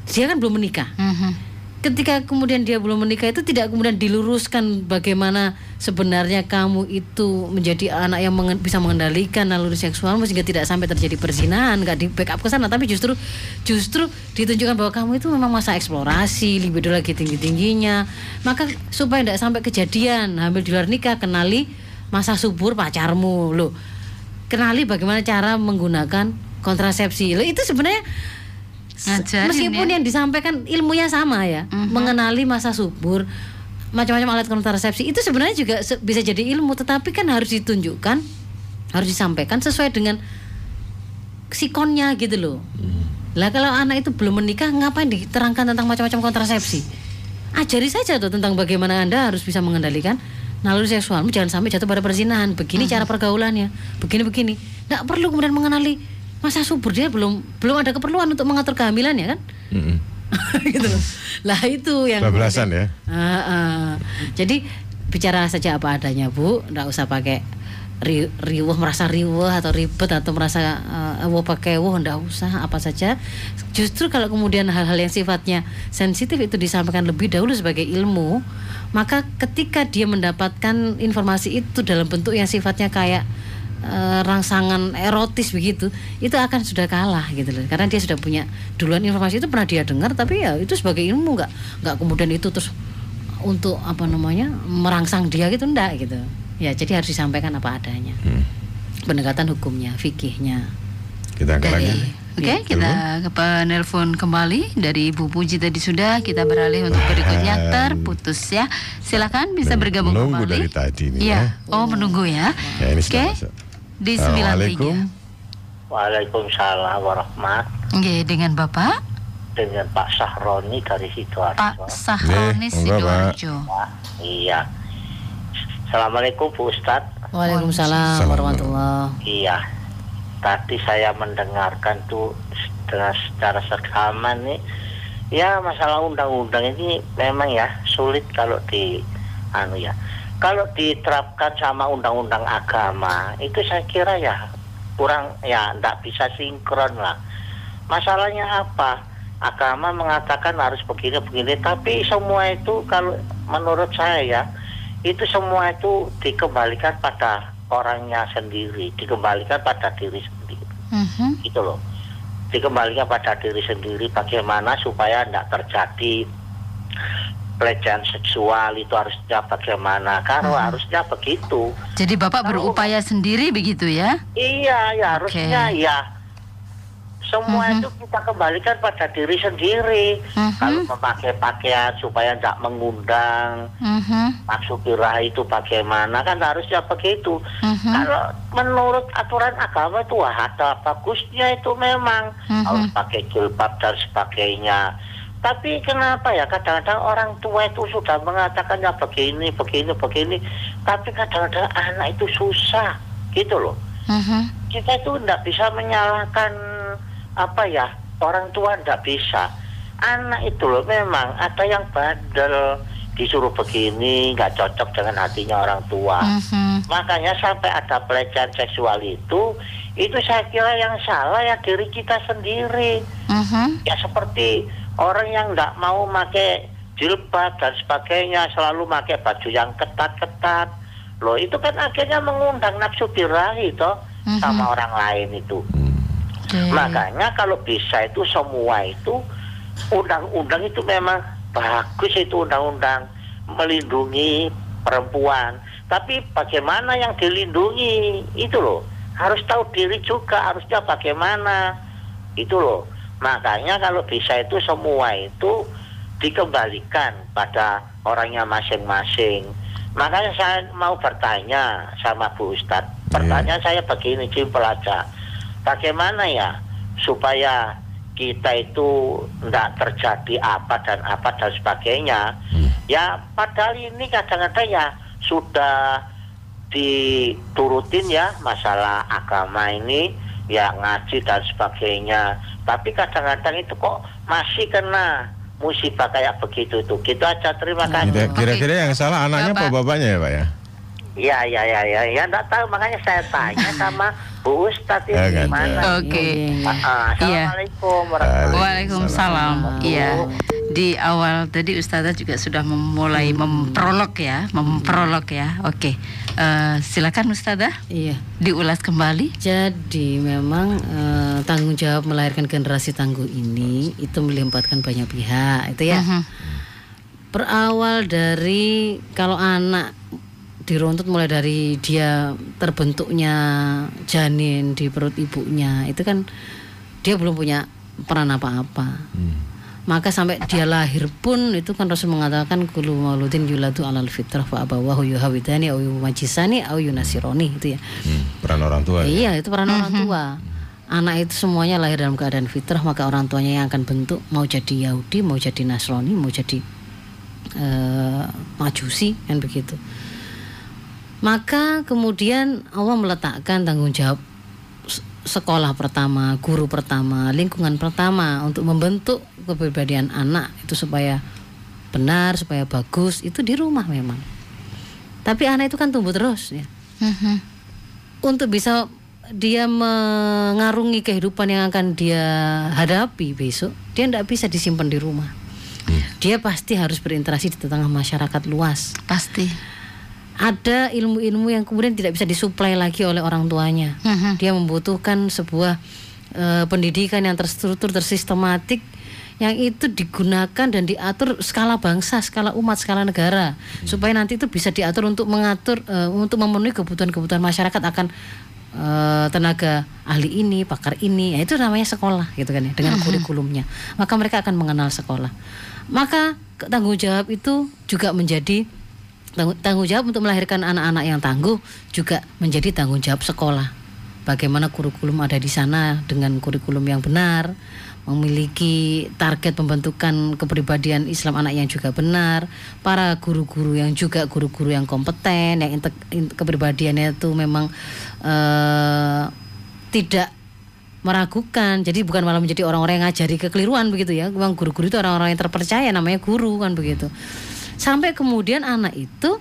dia kan belum menikah. Mhm. Ketika kemudian dia belum menikah itu tidak kemudian diluruskan bagaimana sebenarnya kamu itu menjadi anak yang mengen- bisa mengendalikan naluri seksualmu sehingga tidak sampai terjadi perzinahan, nggak di backup ke sana, tapi justru justru ditunjukkan bahwa kamu itu memang masa eksplorasi, libido lagi tinggi tingginya. Maka supaya tidak sampai kejadian hamil di luar nikah, kenali masa subur pacarmu, loh. Kenali bagaimana cara menggunakan kontrasepsi. Loh itu sebenarnya Ngajarin meskipun ya. yang disampaikan ilmunya sama ya mengenali masa subur macam-macam alat kontrasepsi itu sebenarnya juga se- bisa jadi ilmu tetapi kan harus ditunjukkan harus disampaikan sesuai dengan sikonnya gitu loh. Lah kalau anak itu belum menikah ngapain diterangkan tentang macam-macam kontrasepsi? Ajari saja tuh tentang bagaimana anda harus bisa mengendalikan naluri seksualmu jangan sampai jatuh pada perzinahan. Begini cara pergaulannya begini begini nggak perlu kemudian mengenali masa subur dia belum belum ada keperluan untuk mengatur kehamilan ya kan Mm-mm. gitu loh. Lah itu yang Bablasan ya. Ah, ah. Jadi bicara saja apa adanya bu, nggak usah pakai ri, riuh merasa riuh atau ribet atau merasa uh, wah pakai wah nggak usah apa saja. Justru kalau kemudian hal-hal yang sifatnya sensitif itu disampaikan lebih dahulu sebagai ilmu, maka ketika dia mendapatkan informasi itu dalam bentuk yang sifatnya kayak eh, rangsangan erotis begitu itu akan sudah kalah gitu loh karena dia sudah punya duluan informasi itu pernah dia dengar tapi ya itu sebagai ilmu nggak nggak kemudian itu terus untuk apa namanya merangsang dia gitu enggak gitu ya jadi harus disampaikan apa adanya pendekatan hukumnya fikihnya Kita angkat lagi. Dari Oke, kita ke penelpon kembali dari Bu Puji tadi sudah kita beralih untuk berikutnya terputus ya. Silakan bisa bergabung menunggu kembali. dari tadi nih Iya. ya. Oh, menunggu ya. Ya ini Oke. sudah Di Assalamualaikum. 93. Waalaikumsalam warahmat Nggih, dengan Bapak dengan Pak Sahroni dari Sidoarjo. Pak Sahroni. Sidoarjo. Ya, iya. Assalamualaikum Bu Ustadz. Waalaikumsalam warahmatullah. Iya. Tadi saya mendengarkan tuh secara seksama nih. Ya masalah undang-undang ini memang ya sulit kalau di anu ya. Kalau diterapkan sama undang-undang agama itu saya kira ya kurang ya tidak bisa sinkron lah. Masalahnya apa? Agama mengatakan harus begini-begini, tapi semua itu kalau menurut saya ya itu semua itu dikembalikan pada orangnya sendiri, dikembalikan pada diri sendiri, Mhm. gitu loh. Dikembalikan pada diri sendiri bagaimana supaya tidak terjadi pelecehan seksual itu harusnya bagaimana? Kalau harusnya begitu. Jadi Bapak berupaya sendiri begitu ya? Iya, ya harusnya Oke. ya. Semua Mhm. itu kita kembalikan pada diri sendiri. Mhm. Kalau memakai pakaian supaya tidak mengundang, Mhm. maksud birah itu bagaimana kan harusnya begitu. Mhm. Kalau menurut aturan agama itu wah ada bagusnya itu memang Mhm. harus pakai jilbab dan sebagainya. Tapi kenapa ya kadang-kadang orang tua itu sudah mengatakan ya begini, begini, begini. Tapi kadang-kadang anak itu susah gitu loh Mhm. kita itu tidak bisa menyalahkan apa ya orang tua tidak bisa anak itu loh memang ada yang bandel disuruh begini nggak cocok dengan hatinya orang tua Mhm. makanya sampai ada pelecehan seksual itu itu saya kira yang salah ya diri kita sendiri Mhm. ya seperti orang yang nggak mau pakai jilbab dan sebagainya selalu pakai baju yang ketat-ketat. Loh itu kan akhirnya mengundang nafsu birahi toh Mhm. sama orang lain itu. Oke. makanya kalau bisa itu semua itu undang-undang itu memang bagus itu undang-undang melindungi perempuan. Tapi bagaimana yang dilindungi? Itu loh harus tahu diri juga harusnya bagaimana. Itu loh makanya kalau bisa itu semua itu dikembalikan pada orangnya masing-masing. Makanya saya mau bertanya sama Bu Ustadz. Pertanyaan saya begini simpel aja bagaimana ya supaya kita itu tidak terjadi apa dan apa dan sebagainya? Ya padahal ini kadang-kadang ya sudah diturutin ya masalah agama ini ya ngaji dan sebagainya tapi kadang-kadang itu kok masih kena musibah kayak begitu tuh gitu aja terima kasih Kira- Kira-kira yang salah anaknya apa Bapak. bapaknya ya Pak ya? ya ya ya ya ya enggak tahu makanya saya tanya sama Bu Ustadz Ya, ini gimana Oke. Ah, ah, Iya. Assalamualaikum warahmatullahi Waalaikumsalam. Waalaikumsalam. Iya. Di awal tadi Ustazah juga sudah memulai memprolog ya, memprolog ya. Oke. Eh, silakan Ustazah Iya. diulas kembali. Jadi memang eh, tanggung jawab melahirkan generasi tangguh ini itu melibatkan banyak pihak, itu ya. Mhm. Berawal dari kalau anak diruntut mulai dari dia terbentuknya janin di perut ibunya, itu kan dia belum punya peran apa-apa. Maka sampai dia lahir pun itu kan Rasul mengatakan kullu mauludin yuladu alal fitrah fa abawahu yuhawidani au yumajisani au yunasironi itu ya. Hmm, peran orang tua. ya? Iya, itu peran orang tua. Anak itu semuanya lahir dalam keadaan fitrah, maka orang tuanya yang akan bentuk mau jadi Yahudi, mau jadi Nasrani, mau jadi eh, Majusi kan begitu. Maka kemudian Allah meletakkan tanggung jawab sekolah pertama, guru pertama, lingkungan pertama untuk membentuk kepribadian anak itu supaya benar, supaya bagus itu di rumah memang. Tapi anak itu kan tumbuh terus ya Mhm. untuk bisa dia mengarungi kehidupan yang akan dia hadapi besok, dia tidak bisa disimpan di rumah. Dia pasti harus berinteraksi di tengah masyarakat luas. Pasti. Ada ilmu-ilmu yang kemudian tidak bisa disuplai lagi oleh orang tuanya. Mhm. Dia membutuhkan sebuah eh, pendidikan yang terstruktur, tersistematik, yang itu digunakan dan diatur skala bangsa, skala umat, skala negara, supaya nanti itu bisa diatur untuk mengatur, eh, untuk memenuhi kebutuhan-kebutuhan masyarakat akan eh, tenaga ahli ini, pakar ini, ya itu namanya sekolah, gitu kan ya, dengan kurikulumnya. Maka mereka akan mengenal sekolah. Maka tanggung jawab itu juga menjadi tanggung jawab untuk melahirkan anak-anak yang tangguh juga menjadi tanggung jawab sekolah. Bagaimana kurikulum ada di sana dengan kurikulum yang benar, memiliki target pembentukan kepribadian Islam anak yang juga benar, para guru-guru yang juga guru-guru yang kompeten, yang kepribadiannya itu memang eh, tidak meragukan. Jadi bukan malah menjadi orang-orang yang ngajari kekeliruan begitu ya. Memang guru-guru itu orang-orang yang terpercaya namanya guru kan begitu. Sampai kemudian anak itu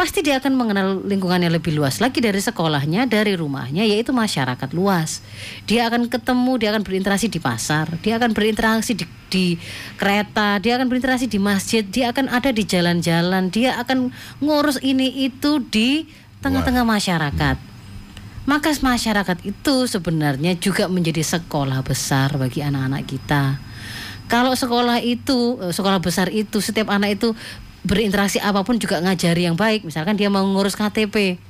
pasti dia akan mengenal lingkungannya lebih luas lagi dari sekolahnya, dari rumahnya, yaitu masyarakat luas. Dia akan ketemu, dia akan berinteraksi di pasar, dia akan berinteraksi di, di kereta, dia akan berinteraksi di masjid, dia akan ada di jalan-jalan, dia akan ngurus ini itu di tengah-tengah masyarakat. Maka masyarakat itu sebenarnya juga menjadi sekolah besar bagi anak-anak kita. Kalau sekolah itu, eh, sekolah besar itu, setiap anak itu berinteraksi apa pun juga ngajari yang baik. Misalkan dia mau ngurus KTP,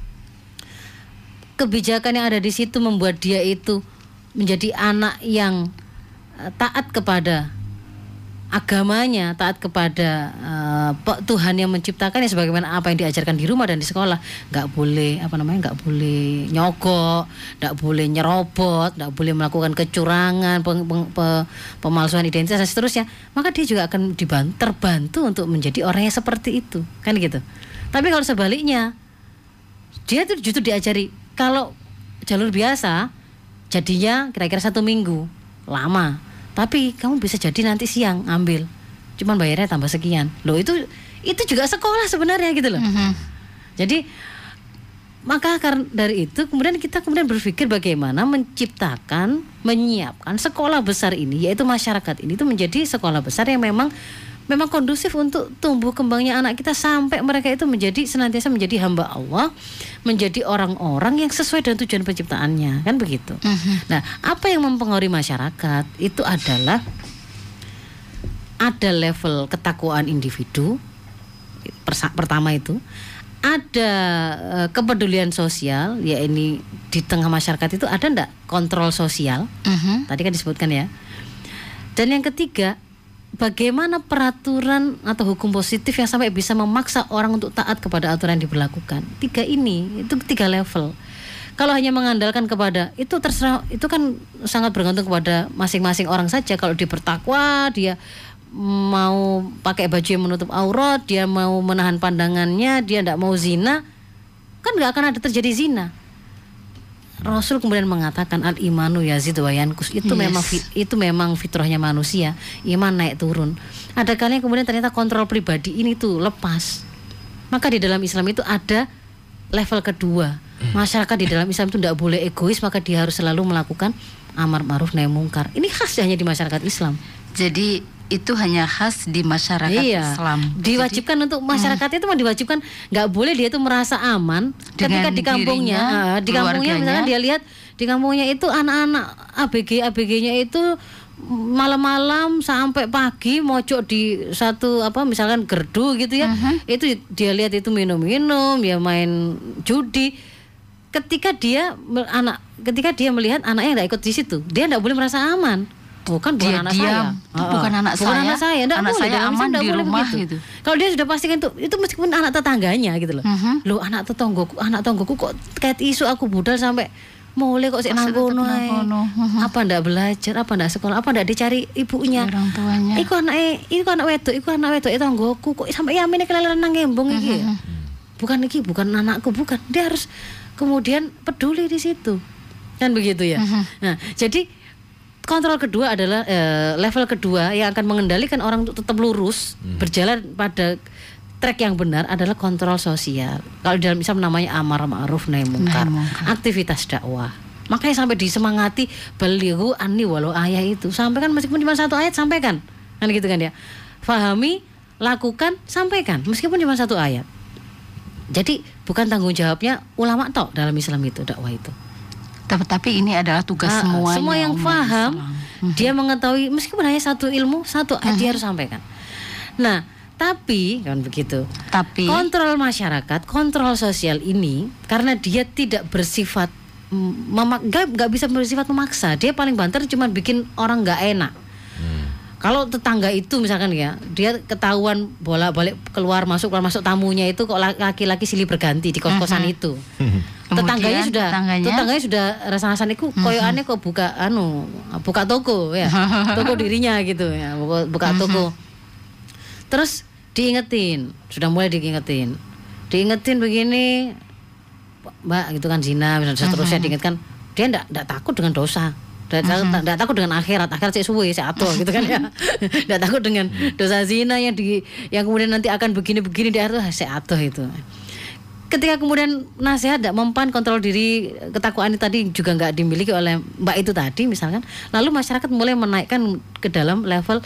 kebijakan yang ada di situ membuat dia itu menjadi anak yang eh, taat kepada agamanya, taat kepada pe- Tuhan yang menciptakannya sebagaimana apa yang diajarkan di rumah dan di sekolah. nggak boleh apa namanya, nggak boleh nyogok, nggak boleh nyerobot, nggak boleh melakukan kecurangan, peng- peng- pe- pemalsuan identitas dan seterusnya. Maka dia juga akan dibantu, terbantu untuk menjadi orang yang seperti itu, kan gitu. Tapi kalau sebaliknya, dia tuh justru diajari kalau jalur biasa jadinya kira-kira satu minggu lama tapi kamu bisa jadi nanti siang ambil cuman bayarnya tambah sekian. Loh itu itu juga sekolah sebenarnya gitu loh. Jadi maka karena dari itu kemudian kita kemudian berpikir bagaimana menciptakan menyiapkan sekolah besar ini yaitu masyarakat ini itu menjadi sekolah besar yang memang memang kondusif untuk tumbuh kembangnya anak kita sampai mereka itu menjadi senantiasa menjadi hamba Allah, menjadi orang-orang yang sesuai dengan tujuan penciptaannya, kan begitu. Nah, apa yang mempengaruhi masyarakat? Itu adalah ada level ketakwaan individu pertama itu. Ada eh, kepedulian sosial ya ini di tengah masyarakat itu ada ndak kontrol sosial. Mhm. tadi kan disebutkan ya. Dan yang ketiga bagaimana peraturan atau hukum positif yang sampai bisa memaksa orang untuk taat kepada aturan yang diberlakukan? Tiga ini itu tiga level. Kalau hanya mengandalkan kepada itu terserah itu kan sangat bergantung kepada masing-masing orang saja. Kalau dia bertakwa dia mau pakai baju yang menutup aurat dia mau menahan pandangannya dia tidak mau zina kan nggak akan ada terjadi zina Rasul kemudian mengatakan al imanu yazid wa yankus. Itu Yes. memang itu memang fitrahnya manusia. Iman naik turun. Ada kalinya kemudian ternyata kontrol pribadi ini tuh lepas. Maka di dalam Islam itu ada level kedua. Masyarakat di dalam Islam itu tidak boleh egois maka dia harus selalu melakukan amar ma'ruf nahi mungkar. Ini khas hanya di masyarakat Islam. Jadi itu hanya khas di masyarakat iya. Islam. Diwajibkan untuk masyarakat itu mah diwajibkan nggak boleh dia itu merasa aman ketika di kampungnya, dirinya, ah, di kampungnya misalnya dia lihat di kampungnya itu anak-anak ABG ABG-nya itu malam-malam sampai pagi mojok di satu apa misalkan gerdu gitu ya. Itu dia lihat itu minum-minum, ya main judi. Ketika dia anak ketika dia melihat anaknya nggak ikut di situ, dia nggak boleh merasa aman. Bukan bukan Dia anak diam. saya. Itu bukan anak bukan saya. anak saya. Nggak Anak boleh. saya aman di rumah begitu. gitu. Kalau dia sudah pastikan itu, itu meskipun anak tetangganya gitu loh. Mhm. Loh anak tetanggoku, anak tetanggoku kok kait isu aku budal sampai mulai kok ae. nanggono. Mhm. Apa ndak belajar, apa ndak sekolah, apa ndak dicari ibunya. Orang tuanya. Iku anake, iku anak wedok, iku anak wedok itu tanggoku kok sampai yamene keleleran nang ngembung iki. ya? Bukan iki, bukan anakku, bukan. Dia harus kemudian peduli di situ. Kan begitu ya. Nah, jadi kontrol kedua adalah eh, level kedua yang akan mengendalikan orang untuk tetap lurus berjalan pada track yang benar adalah kontrol sosial. Kalau di dalam Islam namanya amar ma'ruf nahi mungkar, mungkar. aktivitas dakwah. Makanya sampai disemangati beliau ani walau ayat itu. Sampaikan meskipun cuma satu ayat sampaikan. Kan gitu kan ya. Fahami, lakukan, sampaikan meskipun cuma satu ayat. Jadi bukan tanggung jawabnya ulama tok dalam Islam itu dakwah itu. Tapi, ini adalah tugas Ah, semuanya. semua yang paham dia mengetahui meskipun hanya satu ilmu satu ayat dia harus sampaikan. Nah tapi kan begitu Tapi kontrol masyarakat kontrol sosial ini karena dia tidak bersifat mm, memak nggak nggak bisa bersifat memaksa dia paling banter cuma bikin orang nggak enak kalau tetangga itu misalkan ya dia ketahuan bola balik keluar masuk keluar masuk tamunya itu kok la- laki-laki silih berganti di kos-kosan itu. Tetangganya Kemudian sudah tetangganya? tetangganya sudah rasa-rasanya iku koyoane kok buka anu buka toko ya. Toko dirinya gitu ya buka, buka toko. Terus diingetin sudah mulai diingetin. Diingetin begini mbak gitu kan zina misalnya seterusnya diingatkan. Dia ndak ndak takut dengan dosa ndak takut, ndak takut dengan akhirat. Akhirat sih suwe sih atau gitu kan ya. Ndak takut dengan dosa zina yang di yang kemudian nanti akan begini begini di akhir tuh saya atau itu. Ketika kemudian nasihat tidak mempan kontrol diri ketakwaan ini tadi juga nggak dimiliki oleh mbak itu tadi misalkan. Lalu masyarakat mulai menaikkan ke dalam level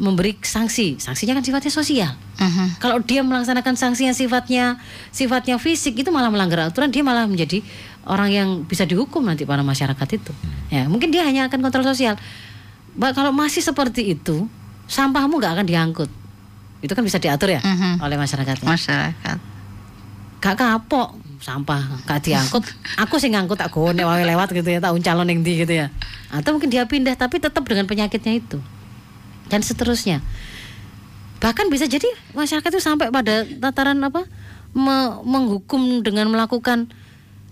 memberi sanksi. Sanksinya kan sifatnya sosial. Mhm. kalau dia melaksanakan sanksi yang sifatnya sifatnya fisik itu malah melanggar aturan dia malah menjadi orang yang bisa dihukum nanti para masyarakat itu. Ya mungkin dia hanya akan kontrol sosial. Mbak kalau masih seperti itu sampahmu nggak akan diangkut. Itu kan bisa diatur ya Mhm. oleh masyarakatnya. Masyarakat. gak kapok sampah gak diangkut. Aku sih ngangkut tak gone wae lewat gitu ya tak calon yang di gitu ya. Atau mungkin dia pindah tapi tetap dengan penyakitnya itu dan seterusnya. Bahkan bisa jadi masyarakat itu sampai pada tataran apa me- menghukum dengan melakukan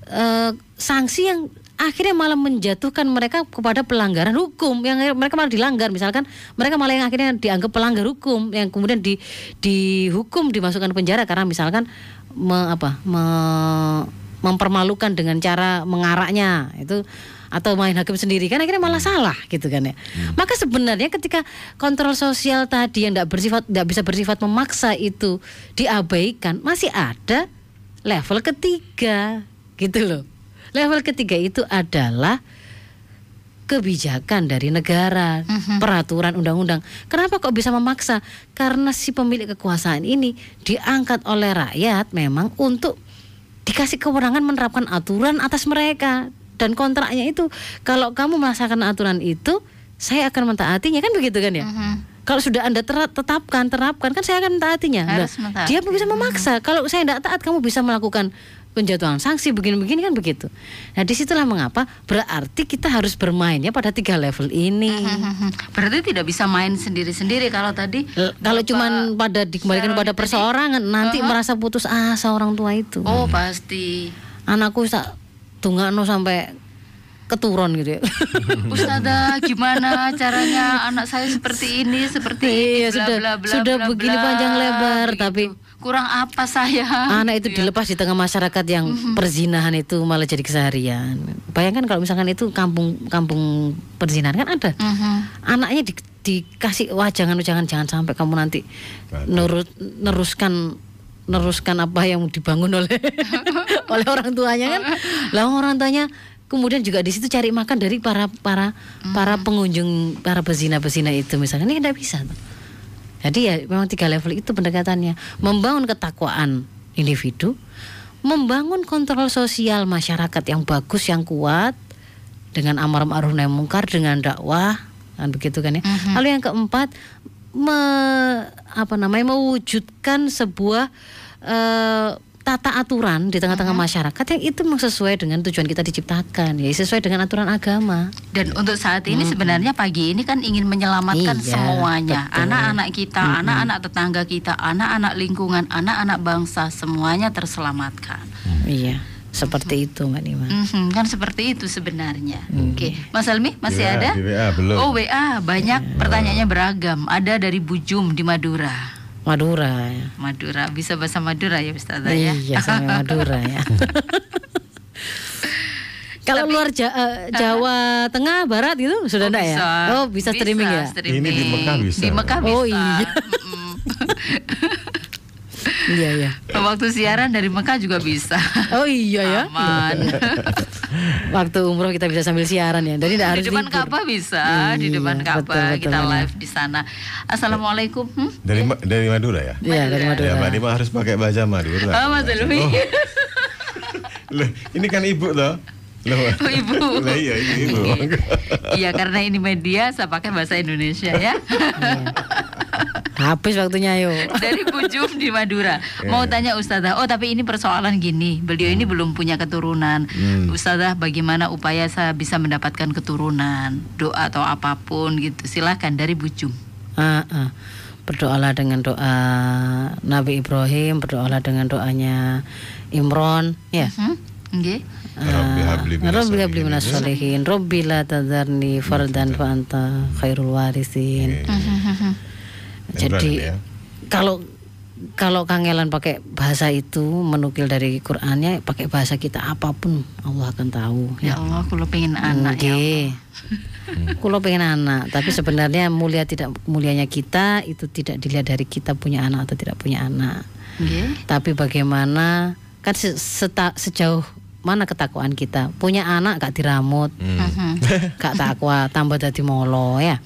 eh, sanksi yang akhirnya malah menjatuhkan mereka kepada pelanggaran hukum. Yang mereka malah dilanggar. Misalkan mereka malah yang akhirnya dianggap pelanggar hukum yang kemudian di dihukum dimasukkan penjara karena misalkan me- apa me- mempermalukan dengan cara mengaraknya. Itu atau main hakim sendiri kan akhirnya malah salah gitu kan ya. Maka sebenarnya ketika kontrol sosial tadi yang tidak bersifat tidak bisa bersifat memaksa itu diabaikan masih ada level ketiga gitu loh. Level ketiga itu adalah kebijakan dari negara, peraturan undang-undang. Kenapa kok bisa memaksa? Karena si pemilik kekuasaan ini diangkat oleh rakyat memang untuk dikasih kewenangan menerapkan aturan atas mereka dan kontraknya itu kalau kamu melaksanakan aturan itu saya akan mentaatinya kan begitu kan ya? Kalau sudah anda ter- tetapkan terapkan kan saya akan mentaatinya. Harus Nah, mentaati. dia bisa memaksa. Kalau saya tidak taat kamu bisa melakukan penjatuhan sanksi begini-begini kan begitu. Nah di situlah mengapa berarti kita harus bermainnya pada tiga level ini. Mhm. Berarti tidak bisa main sendiri-sendiri kalau tadi L- kalau cuman pada dikembalikan pada tadi- perseorangan nanti merasa putus asa orang tua itu. Oh pasti. anakku tak tungakno sampai keturun gitu ya. Ustazah gimana caranya anak saya seperti ini seperti ini Iya, bla, sudah- bla, bla, sudah bla, begini bla, panjang lebar, begitu. tapi- kurang apa saya anak itu Gitu ya. dilepas di tengah masyarakat yang Mhm. perzinahan itu malah jadi keseharian. Bayangkan kalau misalkan itu kampung kampung perzinahan kan ada. Mhm. Anaknya di- dikasih wah jangan jangan jangan sampai kamu nanti nurut neruskan neruskan apa yang dibangun oleh oleh orang tuanya kan. Lah orang tuanya kemudian juga di situ cari makan dari para para para pengunjung para bezina-bezina itu misalnya ini tidak bisa. Jadi ya memang tiga level itu pendekatannya membangun ketakwaan individu, membangun kontrol sosial masyarakat yang bagus yang kuat dengan amar ma'ruf nahi mungkar dengan dakwah kan begitu kan ya. Lalu yang keempat me- apa namanya mewujudkan sebuah eh, tata aturan di tengah-tengah masyarakat yang itu sesuai dengan tujuan kita diciptakan ya sesuai dengan aturan agama. Dan untuk saat ini sebenarnya pagi ini kan ingin menyelamatkan Iya, semuanya, anak-anak kita, anak-anak tetangga kita, anak-anak lingkungan, anak-anak bangsa semuanya terselamatkan. Iya, seperti itu Mbak Nima. Mhm, kan seperti itu sebenarnya. Oke, Mas Almi masih WA, ada? WA belum. Oh WA banyak pertanyaannya beragam. Ada dari Bujum di Madura. Madura ya. Madura bisa bahasa Madura ya Ustazah ya. Iya, sampai Madura ya. Kalau luar Ja- eh, Jawa Tengah Barat gitu sudah Oh, enggak ya? Oh, bisa, streaming ya? Ini di Mekah bisa. Di Mekah bisa. Oh, iya. Iya, iya. Waktu siaran dari Mekah juga bisa. Oh iya ya. Aman. Waktu umroh kita bisa sambil siaran ya. Jadi tidak harus di depan libur. Ka'bah bisa, di Iya, depan Ka'bah betul, kita live di sana. Assalamualaikum. Hmm? Dari Ma- dari Madura ya? Iya, dari Ya, Madura. Mbak Nima harus pakai bahasa Madura. Oh, Mas Elmi. Oh, loh, ini kan ibu loh. Loh, Oh, ibu. Lah iya, ini ibu. Iya, karena ini media saya pakai bahasa Indonesia ya. Habis waktunya ayo. Dari Bujum di Madura. Mau tanya Ustazah, oh tapi ini persoalan gini, beliau ini belum punya keturunan. Ustazah, bagaimana upaya saya bisa mendapatkan keturunan? Doa atau apa pun gitu. Silahkan dari Bujum. Ah, ah. Berdoalah dengan doa Nabi Ibrahim, berdoalah dengan doanya Imron, ya. Hmm? Nggih. Rabbi habli minas Rabbi habli solihin minas solihin Rabbi la tadarni fardan fa anta khairul warithin Jadi ya. kalau kalau kangelan pakai bahasa itu menukil dari Qur'annya pakai bahasa kita apa pun Allah akan tahu Ya Allah, aku pengen anak ya. Nggih. Kulo pengen anak, tapi sebenarnya mulia tidak mulianya kita itu tidak dilihat dari kita punya anak atau tidak punya anak. Nggih. Tapi bagaimana kan se- seta- sejauh mana ketakwaan kita punya anak gak diramut, Mhm. gak takwa, tambah jadi molo ya.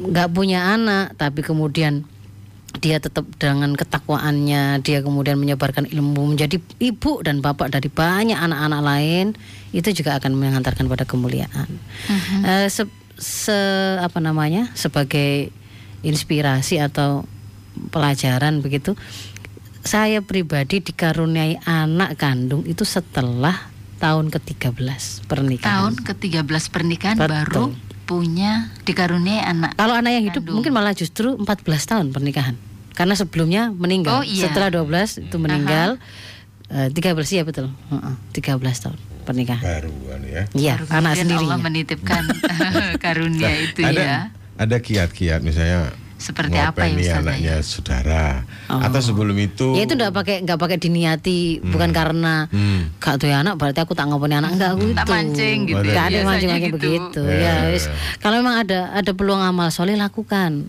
Gak punya anak, tapi kemudian dia tetap dengan ketakwaannya, dia kemudian menyebarkan ilmu menjadi ibu dan bapak dari banyak anak-anak lain, itu juga akan mengantarkan pada kemuliaan. Eh, se, se- apa namanya sebagai inspirasi atau pelajaran begitu, saya pribadi dikaruniai anak kandung itu setelah tahun ke-13 pernikahan. Tahun ke-13 pernikahan Betul. baru punya dikaruniai anak. Kalau anak yang hidup Kandung. mungkin malah justru 14 tahun pernikahan. Karena sebelumnya meninggal. Oh, iya. Setelah 12 itu meninggal. eh, 13 ya betul. Heeh, 13 tahun pernikahan. Baruan ya. Iya, Baru anak sendirinya. Allah menitipkan karunia itu ada ya. ada kiat-kiat misalnya Seperti apa ya Ustazah anaknya ya? saudara atau sebelum itu Ya itu enggak pakai enggak pakai diniati bukan karena Hmm. gak tuh anak berarti aku tak ngopeni anak enggak aku Tak itu. mancing gitu Enggak ya, ada biasanya mancing-mancing gitu. begitu. Ya, Ya, ya. wis. Kalau memang ada ada peluang amal soleh lakukan.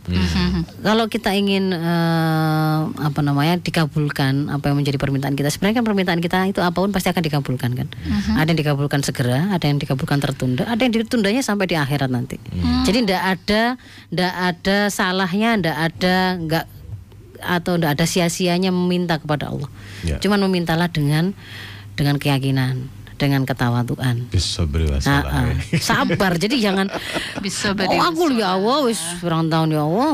Kalau kita ingin eh, apa namanya dikabulkan apa yang menjadi permintaan kita. Sebenarnya kan permintaan kita itu apa pun pasti akan dikabulkan kan. Ada yang dikabulkan segera, ada yang dikabulkan tertunda, ada yang ditundanya sampai di akhirat nanti. Jadi ndak ada ndak ada salahnya, ndak ada nggak atau ndak ada sia-sianya meminta kepada Allah. Ya. Cuman memintalah dengan dengan keyakinan, dengan ketawaduan. bisa beri Nah, masalah ah. sabar. Jadi jangan Bisa Oh beri aku ya Allah wis pirang tahun ya Allah.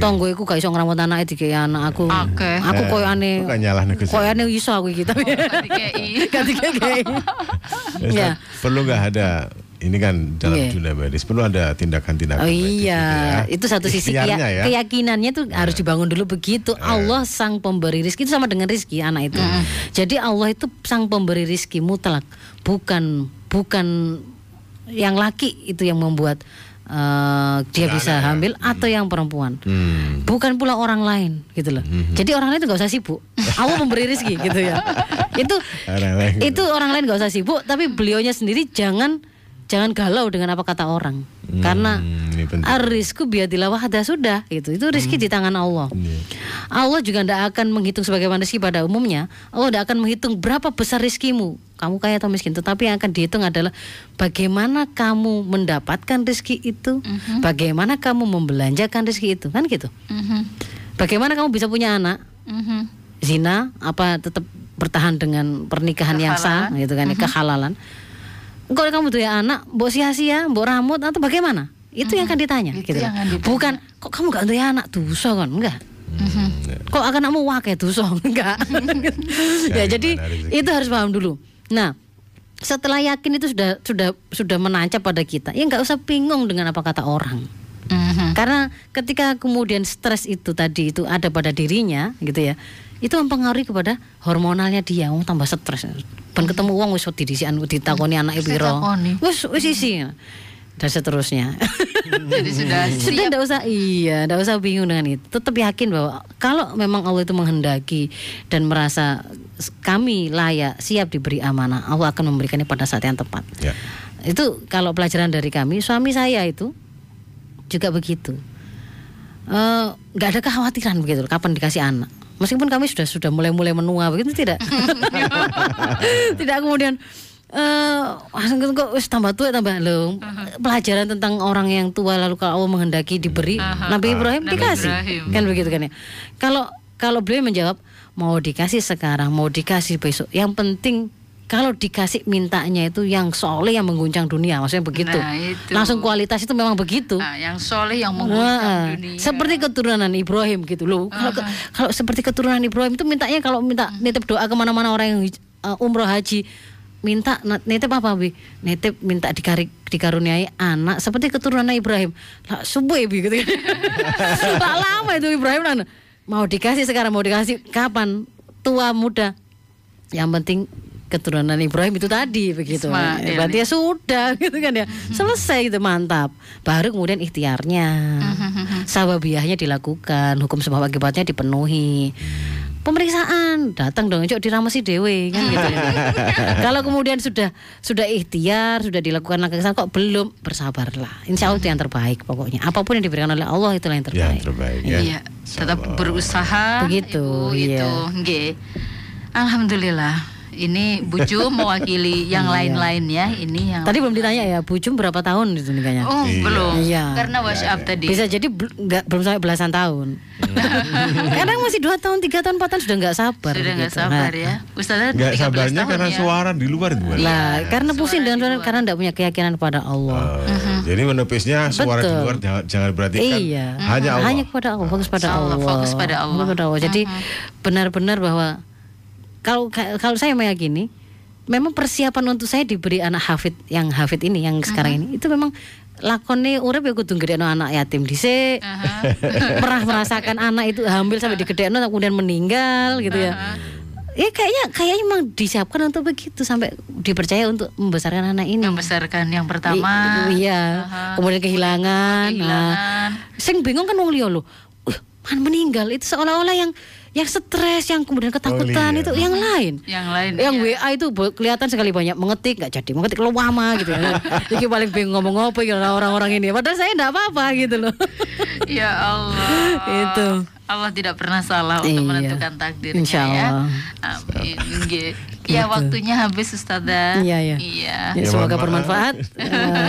Tonggo iku gak iso ngrawat anak iki anak aku. Oke. Aku koyo ane Bukan nyalahno Gusti. koyo ane iso aku iki tapi DKI. ganti kayak Ya, Ya. perlu nggak ada ini kan dalam Iya. dunia medis perlu ada tindakan-tindakan Oh iya, gitu ya. itu satu sisi keya- ya. keyakinannya tuh harus dibangun dulu begitu. Allah sang pemberi rizki itu sama dengan rizki anak itu. Jadi Allah itu sang pemberi rizki mutlak, bukan bukan yang laki itu yang membuat eh, dia bisa hamil atau yang perempuan. Hmm. Bukan pula orang lain gitu loh. Jadi orang lain itu nggak usah sibuk. Allah memberi rezeki gitu ya. Itu Orang lain. itu orang lain nggak usah sibuk, tapi beliaunya sendiri jangan jangan galau dengan apa kata orang. Karena Hmm, penting. Arisku biadilah wahda sudah itu itu rezeki di tangan Allah. Allah juga tidak akan menghitung sebagaimana rezeki pada umumnya. Allah tidak akan menghitung berapa besar rezekimu, kamu kaya atau miskin. Tetapi yang akan dihitung adalah bagaimana kamu mendapatkan rezeki itu, bagaimana kamu membelanjakan rezeki itu, kan gitu. Mhm. Bagaimana kamu bisa punya anak, Mhm. zina, apa tetap bertahan dengan pernikahan yang sah, gitu kan, ya, kehalalan. Kalau kamu tuh ya anak, mbok sia-sia, mbok ramut atau bagaimana? Itu yang akan ditanya, Itu gitu. yang ditanya. Bukan kok kamu gak tuh ya anak dosa kan? Enggak. Kok akan kamu wake dosa? Enggak. ya jadi itu harus paham dulu. Nah, setelah yakin itu sudah sudah sudah menancap pada kita, ya nggak usah bingung dengan apa kata orang. Mhm. Karena ketika kemudian stres itu tadi itu ada pada dirinya gitu ya. Itu mempengaruhi kepada hormonalnya dia, oh, tambah stres. Ben ketemu uang wis wedi disian ditakoni anake piro. Wis wis isi. Dan seterusnya. Jadi sudah Sudah siap. enggak usah iya, enggak usah bingung dengan itu. Tetap yakin bahwa kalau memang Allah itu menghendaki dan merasa kami layak siap diberi amanah, Allah akan memberikannya pada saat yang tepat. Ya. Itu kalau pelajaran dari kami, suami saya itu juga begitu. Eh, nggak ada kekhawatiran begitu, kapan dikasih anak. Meskipun kami sudah sudah mulai-mulai menua begitu tidak, tidak kemudian eh langsung gitu, kok wis tambah tua tambah lo pelajaran tentang orang yang tua lalu kalau Allah menghendaki diberi Nabi Ibrahim Nabi dikasih. Ibrahim. kan begitu kan ya? Kalau kalau beliau menjawab mau dikasih sekarang mau dikasih besok. Yang penting kalau dikasih mintanya itu yang soleh yang mengguncang dunia maksudnya begitu Nah, itu. langsung kualitas itu memang begitu Nah, yang soleh yang Wah, mengguncang dunia. seperti keturunan Ibrahim gitu loh. Kalau ke- kalau seperti keturunan Ibrahim itu mintanya kalau minta nitip doa ke mana-mana orang yang uh, umroh haji minta nitip apa bi? Nitip minta dikari, dikaruniai anak seperti keturunan Ibrahim. Lah subuh ya bi gitu kan. Lah lama itu Ibrahim lah. Mau dikasih sekarang mau dikasih kapan? Tua muda. Yang penting keturunan Ibrahim itu tadi begitu. Ismail. Eh, Berarti ya sudah gitu kan ya. Selesai gitu mantap. Baru kemudian ikhtiarnya. Sababiyahnya dilakukan, hukum sebab akibatnya dipenuhi. Pemeriksaan datang dong, cok diramasi dewe kan gitu. Kalau kemudian sudah sudah ikhtiar, sudah dilakukan langkah ke sana, kok belum bersabarlah. Insya Allah itu yang terbaik pokoknya. Apa pun yang diberikan oleh Allah itulah yang terbaik. Yang terbaik ya. Iya, tetap berusaha. Begitu, Ibu, iya. itu, nggih. Alhamdulillah. Ini Buju mewakili yang lain-lain ya. Ini yang Tadi belum ditanya ya, Bu Jum berapa tahun itu nikahnya? Oh, Iya. belum. Iya. Karena WhatsApp tadi. Bisa jadi nggak belum sampai belasan tahun. Kadang masih dua tahun, tiga tahun, empat tahun sudah nggak sabar. Sudah nggak begitu. sabar Nah, ya. Ustazah Nggak 13 sabarnya tahun karena ya. suara di luar itu kan. Lah, karena pusing dengan di suara karena tidak punya keyakinan pada Allah. Oh, Jadi menepisnya suara di Betul. luar jangan, jangan berarti kan Iya. hanya Allah. Hanya kepada Allah, fokus pada Allah, Allah. fokus pada Allah. Fokus pada Allah. Jadi benar-benar bahwa kalau kalau saya meyakini memang persiapan untuk saya diberi anak hafid yang hafid ini yang sekarang ini itu memang lakone urip ya kudu gedekno anak yatim dhisik. Pernah merasakan anak itu hamil sampai digedekno kemudian meninggal gitu ya. Ya kayaknya kayaknya memang disiapkan untuk begitu sampai dipercaya untuk membesarkan anak ini. membesarkan yang pertama. I- iya. Kemudian kehilangan. kehilangan. Nah, sing bingung kan wong liya lho. Uh, man meninggal itu seolah-olah yang yang stres, yang kemudian ketakutan iya. itu yang lain. Yang lain. Yang iya. WA itu kelihatan sekali banyak mengetik nggak jadi mengetik lo lama gitu ya. Iki paling bingung ngomong apa ya orang-orang ini. Padahal saya enggak apa-apa gitu loh. Ya Allah. Itu. Allah tidak pernah salah untuk Iya. menentukan takdirnya Insya ya. Allah. Amin. Nggih. Ya waktunya habis Ustazah. Iya, iya. Iya. Ya, Ya, semoga mohon maaf. bermanfaat.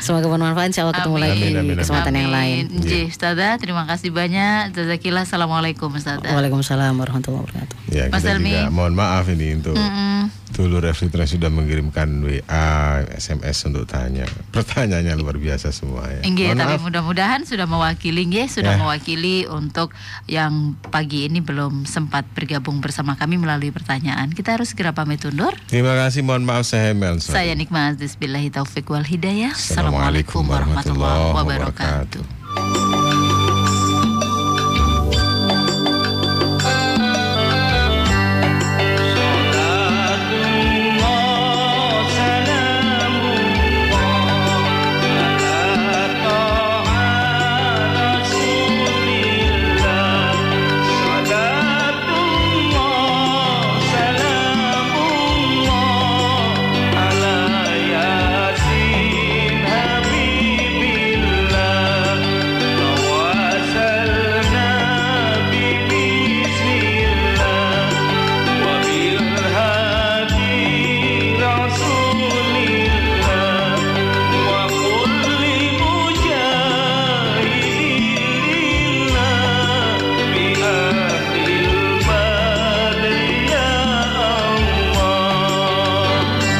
Semoga bermanfaat. Insya Allah ketemu Amin. lagi Amin, amin, amin. kesempatan yang Amin. lain. Nggih, Ustazah, terima kasih banyak. Jazakillah. Assalamualaikum Ustazah. Waalaikumsalam warahmatullahi wabarakatuh. Ya, Mas kita juga mohon maaf ini untuk Mm-mm. Dulu Reflitra sudah mengirimkan WA, SMS untuk tanya. Pertanyaannya luar biasa semua ya. Mohon tapi mudah-mudahan sudah mewakili nggih, sudah Ya. mewakili untuk yang pagi ini belum sempat bergabung bersama kami melalui pertanyaan. Kita harus segera pamit undur. Terima kasih, mohon maaf saya Mel. Saya Nikma Aziz Billahi Taufik wal Hidayah. Assalamualaikum warahmatullahi wabarakatuh.